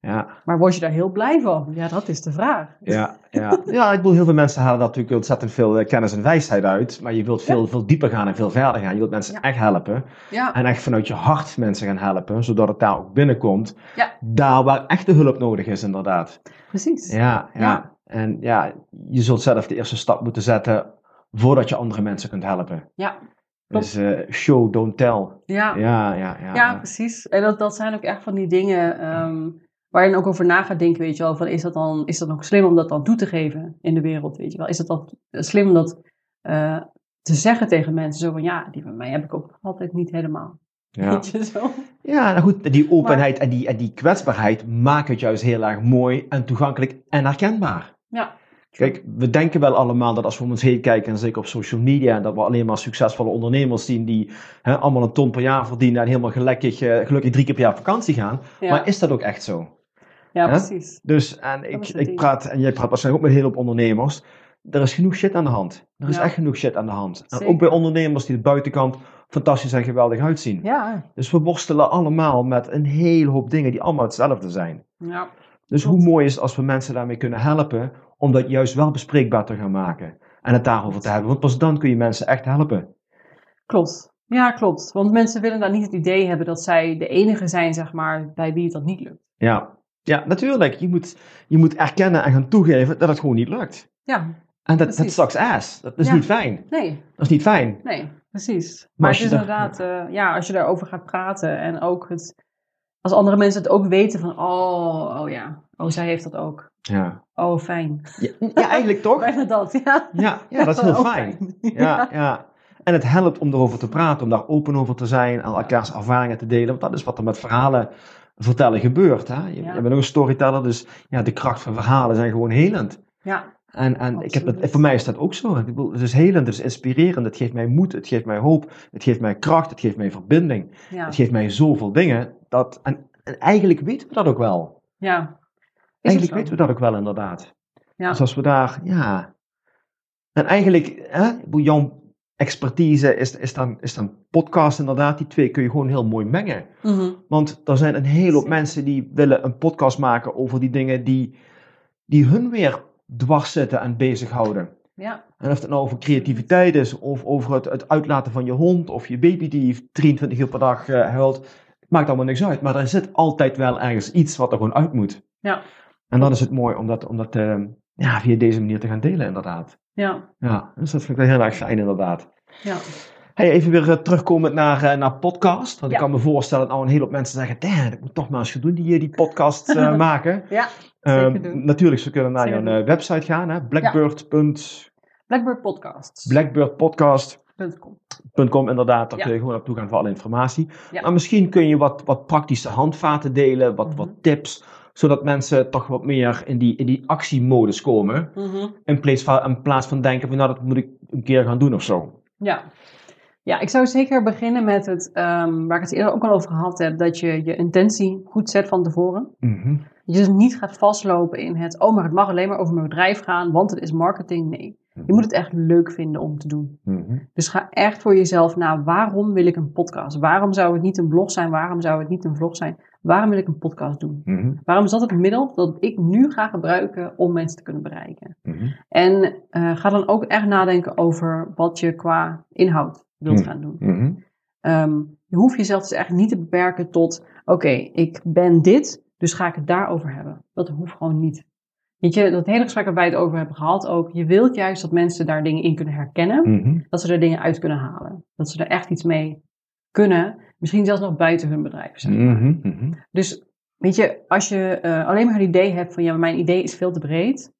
Ja. Maar word je daar heel blij van? Ja, dat is de vraag. Ja, ja. [laughs] ja, ik bedoel, heel veel mensen halen daar natuurlijk ontzettend veel eh, kennis en wijsheid uit. Maar je wilt veel, veel dieper gaan en veel verder gaan. Je wilt mensen Ja. echt helpen. Ja, En echt vanuit je hart mensen gaan helpen. Zodat het daar ook binnenkomt. Ja. Daar waar echte hulp nodig is, inderdaad. precies. Ja, ja. Ja. En ja, je zult zelf de eerste stap moeten zetten. Voordat je andere mensen kunt helpen. Ja, Dus eh, show, don't tell. ja. Ja, ja, ja. Ja, precies. En dat, dat zijn ook echt van die dingen ehm, waar je dan ook over na gaat denken, weet je wel. Van is dat dan is dat nog slim om dat dan toe te geven in de wereld, weet je wel? Is het dan slim om dat eh, te zeggen tegen mensen? Zo van, ja, die van mij heb ik ook altijd niet helemaal. Ja. Weet je zo? Ja, nou goed, die openheid en, die, en die kwetsbaarheid maken het juist heel erg mooi en toegankelijk en herkenbaar. Ja. Kijk, we denken wel allemaal dat als we om ons heen kijken, en zeker op social media, dat we alleen maar succesvolle ondernemers zien die hè, allemaal een ton per jaar verdienen en helemaal gelukkig, eh, gelukkig drie keer per jaar op vakantie gaan. Ja, Maar is dat ook echt zo? Ja hè? precies. Dus, en ik, ik praat, en jij praat waarschijnlijk ook met hele hoop ondernemers, er is genoeg shit aan de hand. Er is Ja. echt genoeg shit aan de hand. En ook bij ondernemers die de buitenkant fantastisch en geweldig uitzien. Ja. Dus we worstelen allemaal met een hele hoop dingen die allemaal hetzelfde zijn. ja. Dus hoe mooi is het als we mensen daarmee kunnen helpen om dat juist wel bespreekbaar te gaan maken en het daarover te hebben. Want pas dan kun je mensen echt helpen. Klopt. Ja, klopt. Want mensen willen dan niet het idee hebben dat zij de enige zijn, zeg maar, bij wie het dat niet lukt. Ja, ja natuurlijk. Je moet, je moet erkennen en gaan toegeven dat het gewoon niet lukt. Ja, En dat, dat Precies. sucks ass. Dat is Ja. niet fijn. nee, Dat is niet fijn. nee, precies. Maar, als het is daar- inderdaad, eh, ja, als je daarover gaat praten en ook het, als andere mensen het ook weten van, oh, oh ja, oh, zij heeft dat ook. Ja, Oh, fijn. ja, ja eigenlijk [laughs] toch? Bijna dat, ja. Ja, ja dat is [laughs] heel fijn. Ja, ja. En het helpt om erover te praten, om daar open over te zijn en elkaars ervaringen te delen. Want dat is wat er met verhalen vertellen gebeurt. Hè? Je, Ja. je bent ook een storyteller, dus ja, de kracht van verhalen zijn gewoon helend. Ja, En, en ik heb dat, voor mij is dat ook zo. Ik bedoel, het is helend, het is inspirerend, het geeft mij moed, het geeft mij hoop, het geeft mij kracht, het geeft mij verbinding. ja, Het geeft mij zoveel dingen. Dat, en, en eigenlijk weten we dat ook wel. ja. Is Eigenlijk weten we dat ook wel inderdaad. Ja. Dus als we daar, ja. En eigenlijk, hè, jouw, expertise is, is, dan, is dan podcast inderdaad. Die twee kun je gewoon heel mooi mengen. Mhm. Want er zijn een hele hoop mensen die willen een podcast maken over die dingen die, die hun weer dwars zitten en bezighouden. Ja, En of het nou over creativiteit is, of over het, het uitlaten van je hond, of je baby die 23 uur per dag eh, huilt. Maakt allemaal niks uit. Maar er zit altijd wel ergens iets wat er gewoon uit moet. ja, En dan is het mooi om dat, om dat eh, ja, via deze manier te gaan delen, inderdaad. Ja, Ja, dus dat vind ik wel heel erg fijn, inderdaad. ja. Hey, even weer uh, terugkomend naar, uh, naar podcast. Want Ja. ik kan me voorstellen dat nou een hele hoop mensen zeggen: Damn, ik moet toch maar eens gaan doen die, die podcast uh, [laughs] maken. Ja, Um, zeker doen. natuurlijk, ze kunnen naar Zeker je website gaan: hè? blackbird. Blackbird Podcasts. blackbirdpodcast.com, .com. inderdaad. Daar Ja. kun je gewoon naartoe gaan voor alle informatie. Ja. Maar misschien kun je wat, wat praktische handvaten delen, wat, Mhm. wat tips, zodat mensen toch wat meer in die, in die actiemodus komen. Mhm. In plaats van, in plaats van denken: van, Nou, dat moet ik een keer gaan doen of zo. Ja. ja, ik zou zeker beginnen met het, ehm, waar ik het eerder ook al over gehad heb, dat je je intentie goed zet van tevoren. Mhm. Dat je dus niet gaat vastlopen in het, oh, maar het mag alleen maar over mijn bedrijf gaan, want het is marketing. Nee, je moet het echt leuk vinden om te doen. Mhm. Dus ga echt voor jezelf na, waarom wil ik een podcast? Waarom zou het niet een blog zijn? Waarom zou het niet een vlog zijn? Waarom wil ik een podcast doen? Mhm. Waarom is dat het middel dat ik nu ga gebruiken om mensen te kunnen bereiken? Mhm. En eh, ga dan ook echt nadenken over wat je qua inhoud wilt Hmm. gaan doen. Mhm. Ehm, je hoeft jezelf dus echt niet te beperken tot, oké, ik ben dit, dus ga ik het daarover hebben. Dat hoeft gewoon niet. Weet je, dat hele gesprek waar wij het over hebben gehad ook, je wilt juist dat mensen daar dingen in kunnen herkennen, Mhm. dat ze er dingen uit kunnen halen. Dat ze er echt iets mee kunnen, misschien zelfs nog buiten hun bedrijf zijn. Mhm. Mhm. Dus weet je, als je eh, alleen maar een idee hebt van, ja, mijn idee is veel te breed,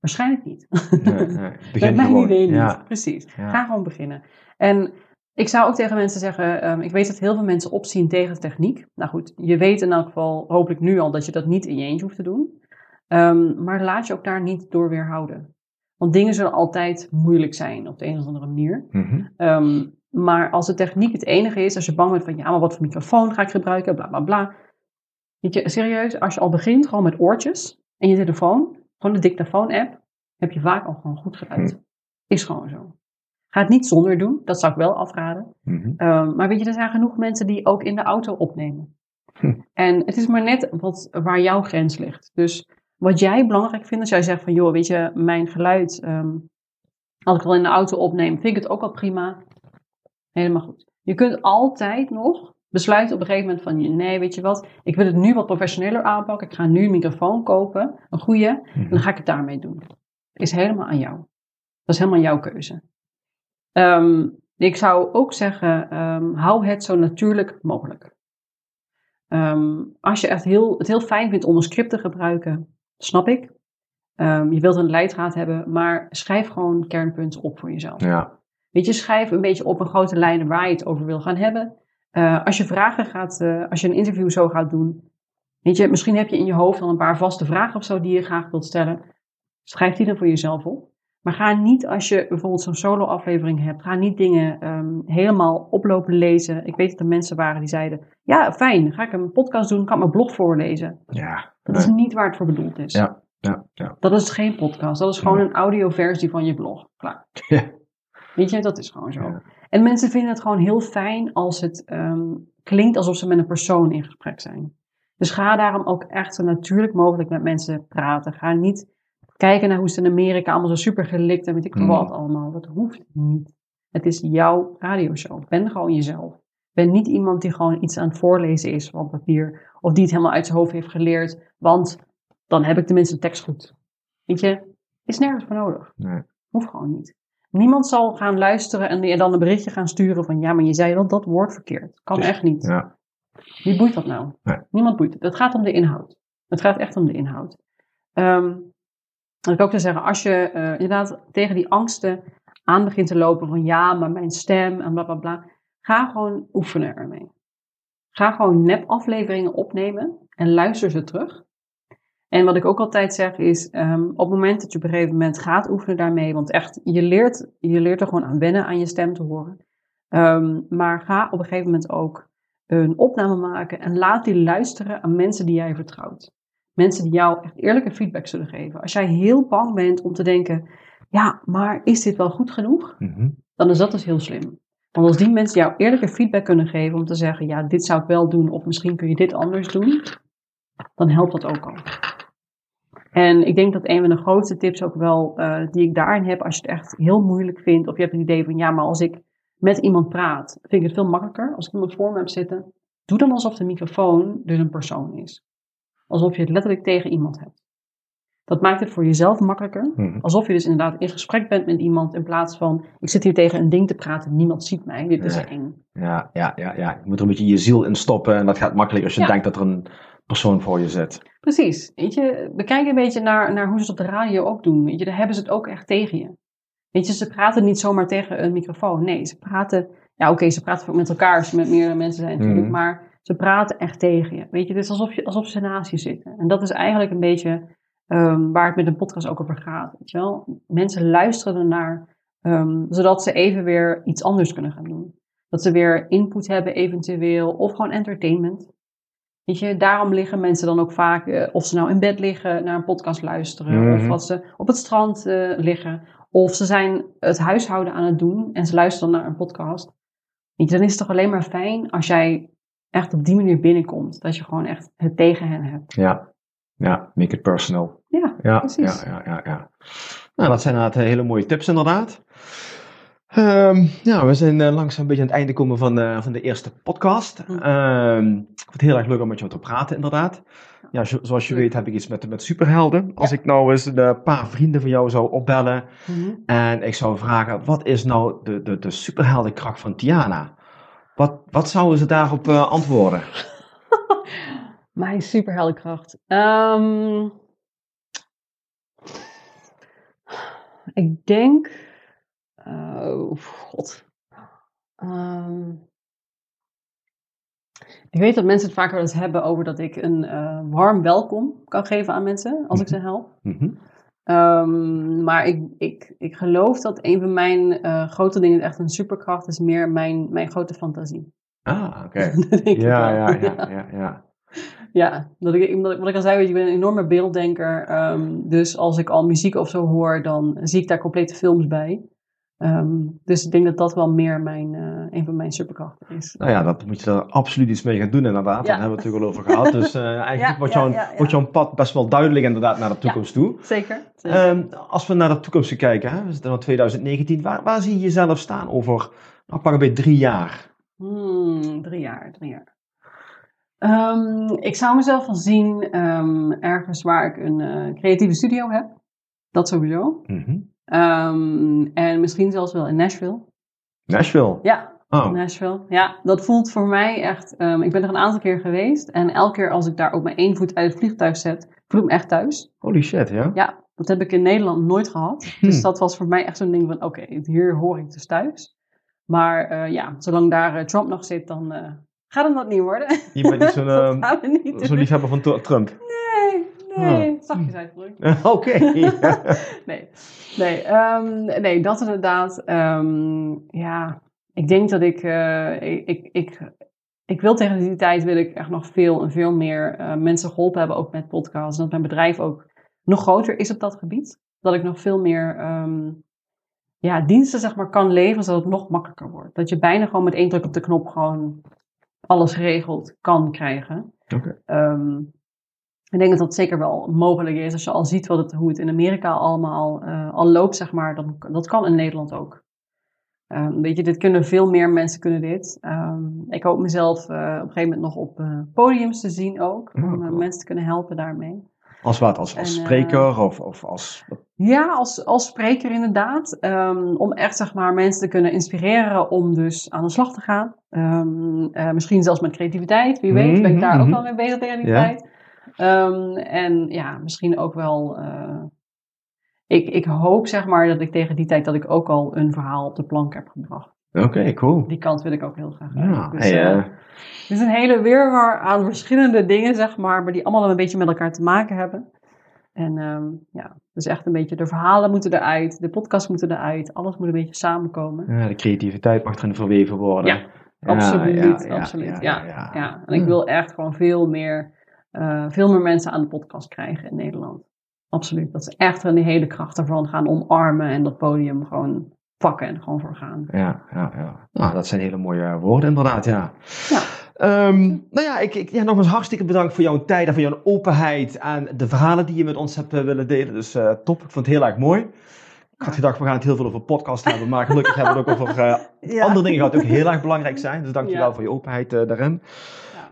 waarschijnlijk niet. Nee, nee. [laughs] Begin Met mijn gewoon. idee niet. Ja. Precies. Ja. Ga gewoon beginnen. En ik zou ook tegen mensen zeggen, ehm, ik weet dat heel veel mensen opzien tegen techniek. Nou goed, je weet in elk geval hopelijk nu al dat je dat niet in je eentje hoeft te doen. Ehm, maar laat je ook daar niet door weerhouden. Want dingen zullen altijd moeilijk zijn op de een of andere manier. Ehm, maar als de techniek het enige is, als je bang bent van ja, maar wat voor microfoon ga ik gebruiken, bla bla bla. Weet je, serieus, als je al begint gewoon met oortjes en je telefoon, gewoon de dictafoon-app, heb je vaak al gewoon goed geluid. Is gewoon zo. Ga het niet zonder doen, dat zou ik wel afraden. Mhm. Ehm, maar weet je, er zijn genoeg mensen die ook in de auto opnemen. Hm. En het is maar net wat, waar jouw grens ligt. Dus wat jij belangrijk vindt, als jij zegt van joh, weet je, mijn geluid, ehm, als ik wel in de auto opneem, vind ik het ook wel prima. Helemaal goed. Je kunt altijd nog besluiten op een gegeven moment van nee, weet je wat, ik wil het nu wat professioneler aanpakken. Ik ga nu een microfoon kopen, een goede, en dan ga ik het daarmee doen. Is helemaal aan jou. Dat is helemaal jouw keuze. Ehm, ik zou ook zeggen, ehm, hou het zo natuurlijk mogelijk. Ehm, als je echt heel, het heel fijn vindt om een script te gebruiken, snap ik. Je wilt een leidraad hebben, maar schrijf gewoon kernpunten op voor jezelf. Ja. Weet je, schrijf een beetje op een grote lijnen waar je het over wil gaan hebben. Eh, als je vragen gaat, eh, als je een interview zo gaat doen, weet je, misschien heb je in je hoofd al een paar vaste vragen of zo die je graag wilt stellen. Schrijf die dan voor jezelf op. Maar ga niet, als je bijvoorbeeld zo'n solo-aflevering hebt, ga niet dingen ehm, helemaal oplopen lezen. Ik weet dat er mensen waren die zeiden, ja, fijn, ga ik een podcast doen, kan ik mijn blog voorlezen. Ja. Dat is niet waar het voor bedoeld is. Ja. Ja. Ja. Dat is geen podcast, dat is gewoon een audioversie van je blog. Klaar. [laughs] Ja. Weet je, dat is gewoon zo. Ja. En mensen vinden het gewoon heel fijn als het ehm, klinkt alsof ze met een persoon in gesprek zijn. Dus ga daarom ook echt zo natuurlijk mogelijk met mensen praten. Ga niet kijken naar hoe ze in Amerika allemaal zo super gelikt en weet ik Mm. wat allemaal. Dat hoeft niet. Het is jouw radioshow. Ben gewoon jezelf. Ben niet iemand die gewoon iets aan het voorlezen is van papier. Of die het helemaal uit zijn hoofd heeft geleerd. Want dan heb ik tenminste de tekst goed. Weet je, is nergens voor nodig. Nee. Hoeft gewoon niet. Niemand zal gaan luisteren en je dan een berichtje gaan sturen van ja, maar je zei wel dat woord verkeerd. Kan echt niet. Ja. Wie boeit dat nou? Nee. Niemand boeit het. Het gaat om de inhoud. Het gaat echt om de inhoud. Ehm wat ik ook te zeggen, als je eh, inderdaad tegen die angsten aan begint te lopen van ja, maar mijn stem en bla bla bla. Ga gewoon oefenen ermee. Ga gewoon nep-afleveringen opnemen en luister ze terug. En wat ik ook altijd zeg is, ehm, op het moment dat je op een gegeven moment gaat oefenen daarmee, want echt, je leert, je leert er gewoon aan wennen aan je stem te horen. Ehm, maar ga op een gegeven moment ook een opname maken en laat die luisteren aan mensen die jij vertrouwt. Mensen die jou echt eerlijke feedback zullen geven. Als jij heel bang bent om te denken, ja, maar is dit wel goed genoeg? Mhm. Dan is dat dus heel slim. Want als die mensen jou eerlijke feedback kunnen geven om te zeggen, ja, dit zou ik wel doen, of misschien kun je dit anders doen, dan helpt dat ook al. En ik denk dat een van de grootste tips ook wel eh, die ik daarin heb, als je het echt heel moeilijk vindt, of je hebt het idee van, ja, maar als ik met iemand praat, vind ik het veel makkelijker. Als ik iemand voor me heb zitten, doe dan alsof de microfoon dus een persoon is. Alsof je het letterlijk tegen iemand hebt. Dat maakt het voor jezelf makkelijker. Mhm. Alsof je dus inderdaad in gesprek bent met iemand in plaats van ik zit hier tegen een ding te praten, niemand ziet mij, dit is eng. Ja, ja, ja, ja. Je moet er een beetje je ziel in stoppen en dat gaat makkelijk als je Ja. denkt dat er een persoon voor je zit. Precies. Weet je, bekijk een beetje naar, naar hoe ze het op de radio ook doen. Weet je, daar hebben ze het ook echt tegen je. Weet je, ze praten niet zomaar tegen een microfoon. Nee, ze praten. Ja, oké, ze praten ook met elkaar als ze met meerdere mensen zijn natuurlijk. Mhm. Maar ze praten echt tegen je. Weet je, het is alsof, je, alsof ze naast je zitten. En dat is eigenlijk een beetje ehm, waar het met een podcast ook over gaat. Weet je wel? Mensen luisteren ernaar, ehm, zodat ze even weer iets anders kunnen gaan doen. Dat ze weer input hebben eventueel, of gewoon entertainment. Weet je, daarom liggen mensen dan ook vaak, eh, of ze nou in bed liggen, naar een podcast luisteren, of Mhm. als ze op het strand eh, liggen, of ze zijn het huishouden aan het doen en ze luisteren naar een podcast. Weet je, dan is het toch alleen maar fijn als jij echt op die manier binnenkomt, dat je gewoon echt het tegen hen hebt. Ja, ja, make it personal. Ja, Ja, Precies. ja, ja, ja, ja. Nou, dat zijn inderdaad hele mooie tips inderdaad. Ehm, ja, we zijn eh, langzaam een beetje aan het einde komen van, eh, van de eerste podcast. Ehm, ik vond het heel erg leuk om met jou te praten, inderdaad. Ja, zo- zoals je weet heb ik iets met, met superhelden. Als ik nou eens een eh, paar vrienden van jou zou opbellen Mhm. en ik zou vragen, wat is nou de, de, de superheldenkracht van Tiana? Wat, wat zouden ze daarop antwoorden? [laughs] Mijn superheldenkracht. Ehm ik denk. Oh, god. Ehm, ik weet dat mensen het vaker wel eens hebben over dat ik een eh, warm welkom kan geven aan mensen als ik ze help. Mhm. Ehm, maar ik, ik, ik geloof dat een van mijn eh, grote dingen, echt een superkracht, is meer mijn, mijn grote fantasie. Ah, [laughs] oké. Ja, ja, [laughs] ja, ja, ja. Ja, dat ik, omdat ik- wat ik al zei, weet je, ik ben een enorme beelddenker. ehm, dus als ik al muziek of zo hoor, dan zie ik daar complete films bij. Ehm, dus ik denk dat dat wel meer mijn, eh, een van mijn superkrachten is. Nou ja, dat moet je er absoluut iets mee gaan doen inderdaad. Ja. Daar hebben we het natuurlijk al over gehad. Dus eh, [laughs] eigenlijk Ja, wordt, jouw, ja, ja. wordt jouw pad best wel duidelijk inderdaad naar de toekomst toe. Zeker. zeker. Ehm, als we naar de toekomst kijken, hè, we zitten in 2019. Waar, waar zie je jezelf staan over, nou pak bij drie jaar? Hmm, drie jaar, drie jaar. Ehm, ik zou mezelf wel zien ergens waar ik een eh, creatieve studio heb. Dat sowieso. Mhm. Ehm, en misschien zelfs wel in Nashville. Nashville. Ja, Oh, Nashville. Ja, dat voelt voor mij echt. ehm, ik ben er een aantal keer geweest. En elke keer als ik daar ook mijn één voet uit het vliegtuig zet, voel ik me echt thuis. holy shit, ja? Ja, dat heb ik in Nederland nooit gehad. Hm. Dus dat was voor mij echt zo'n ding van: oké, hier hoor ik dus thuis. Maar eh, ja, zolang daar eh, Trump nog zit, dan eh, gaat hem dat niet worden. Je bent niet zo'n dat ehm, niet zo'n doen. liefhebber van Trump. Nee, nee. Zachtjes uitgedrukt. [laughs] Oké. [laughs] Nee, nee, ehm, nee dat inderdaad. ehm, ja, ik denk dat ik, eh, ik, ik, ik, ik wil tegen die tijd wil ik echt nog veel en veel meer eh, mensen geholpen hebben, ook met podcasts. En dat mijn bedrijf ook nog groter is op dat gebied. Dat ik nog veel meer ehm, ja, diensten zeg maar, kan leveren, zodat het nog makkelijker wordt. Dat je bijna gewoon met één druk op de knop gewoon alles geregeld kan krijgen. Oké. Ik denk dat dat zeker wel mogelijk is. Als je al ziet wat het, hoe het in Amerika allemaal eh, al loopt, zeg maar, dan, dat kan in Nederland ook. Ehm, weet je, dit kunnen veel meer mensen kunnen dit. Ehm, ik hoop mezelf eh, op een gegeven moment nog op eh, podiums te zien ook. Om cool. mensen te kunnen helpen daarmee. Als wat? Als, als En, spreker of, of als... Ja, als, als spreker inderdaad. Ehm, om echt zeg maar mensen te kunnen inspireren om dus aan de slag te gaan. Misschien zelfs met creativiteit. Wie weet ben ik daar ook Mhm, wel mee bezig tegen die tijd. Ehm, en ja, misschien ook wel... eh, ik, ik hoop zeg maar dat ik tegen die tijd dat ik ook al een verhaal op de plank heb gebracht. Oké, cool. Die kant wil ik ook heel graag Ja. Dus, hey, eh, eh, het is een hele weerwar aan verschillende dingen, zeg maar, maar die allemaal een beetje met elkaar te maken hebben. En ehm, ja, dus echt een beetje de verhalen moeten eruit, de podcasts moeten eruit, alles moet een beetje samenkomen. ja, de creativiteit mag erin verweven worden. Ja, absoluut, absoluut. ja, Ja, ja, ja. En ik wil echt gewoon veel meer, eh, veel meer mensen aan de podcast krijgen in Nederland. absoluut. Dat ze echt een hele kracht ervan gaan omarmen en dat podium gewoon pakken en gewoon voor gaan. Ja, ja, ja. Ah, dat zijn hele mooie woorden inderdaad, ja. ja. Um, nou ja, ik, ik, ja, nogmaals hartstikke bedankt voor jouw tijd en voor jouw openheid en de verhalen die je met ons hebt uh, willen delen. Dus uh, top, ik vond het heel erg mooi. Ik had gedacht, we gaan het heel veel over podcast hebben, maar gelukkig hebben we het ook over uh, [laughs] ja. andere dingen gehad die ook heel erg belangrijk zijn. Dus dankjewel ja. voor je openheid daarin.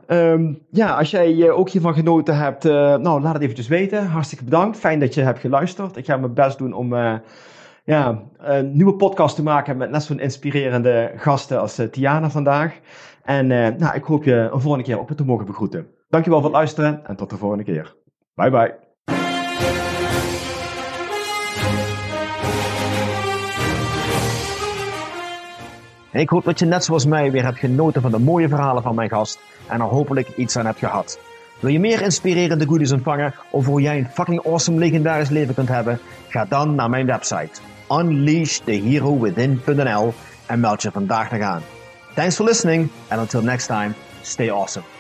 Um, ja, als jij ook hiervan genoten hebt, nou laat het eventjes weten. Hartstikke bedankt. Fijn dat je hebt geluisterd. Ik ga mijn best doen om ja, een nieuwe podcast te maken met net zo'n inspirerende gasten als Tiana vandaag. En nou, ik hoop je een volgende keer ook weer te mogen begroeten. Dankjewel voor het luisteren en tot de volgende keer. Bye bye. Ik hoop dat je net zoals mij weer hebt genoten van de mooie verhalen van mijn gast en er hopelijk iets aan hebt gehad. Wil je meer inspirerende goodies ontvangen over hoe jij een fucking awesome legendarisch leven kunt hebben? Ga dan naar mijn website unleashtheherowithin.nl en meld je vandaag nog aan. Thanks for listening, and until next time, stay awesome.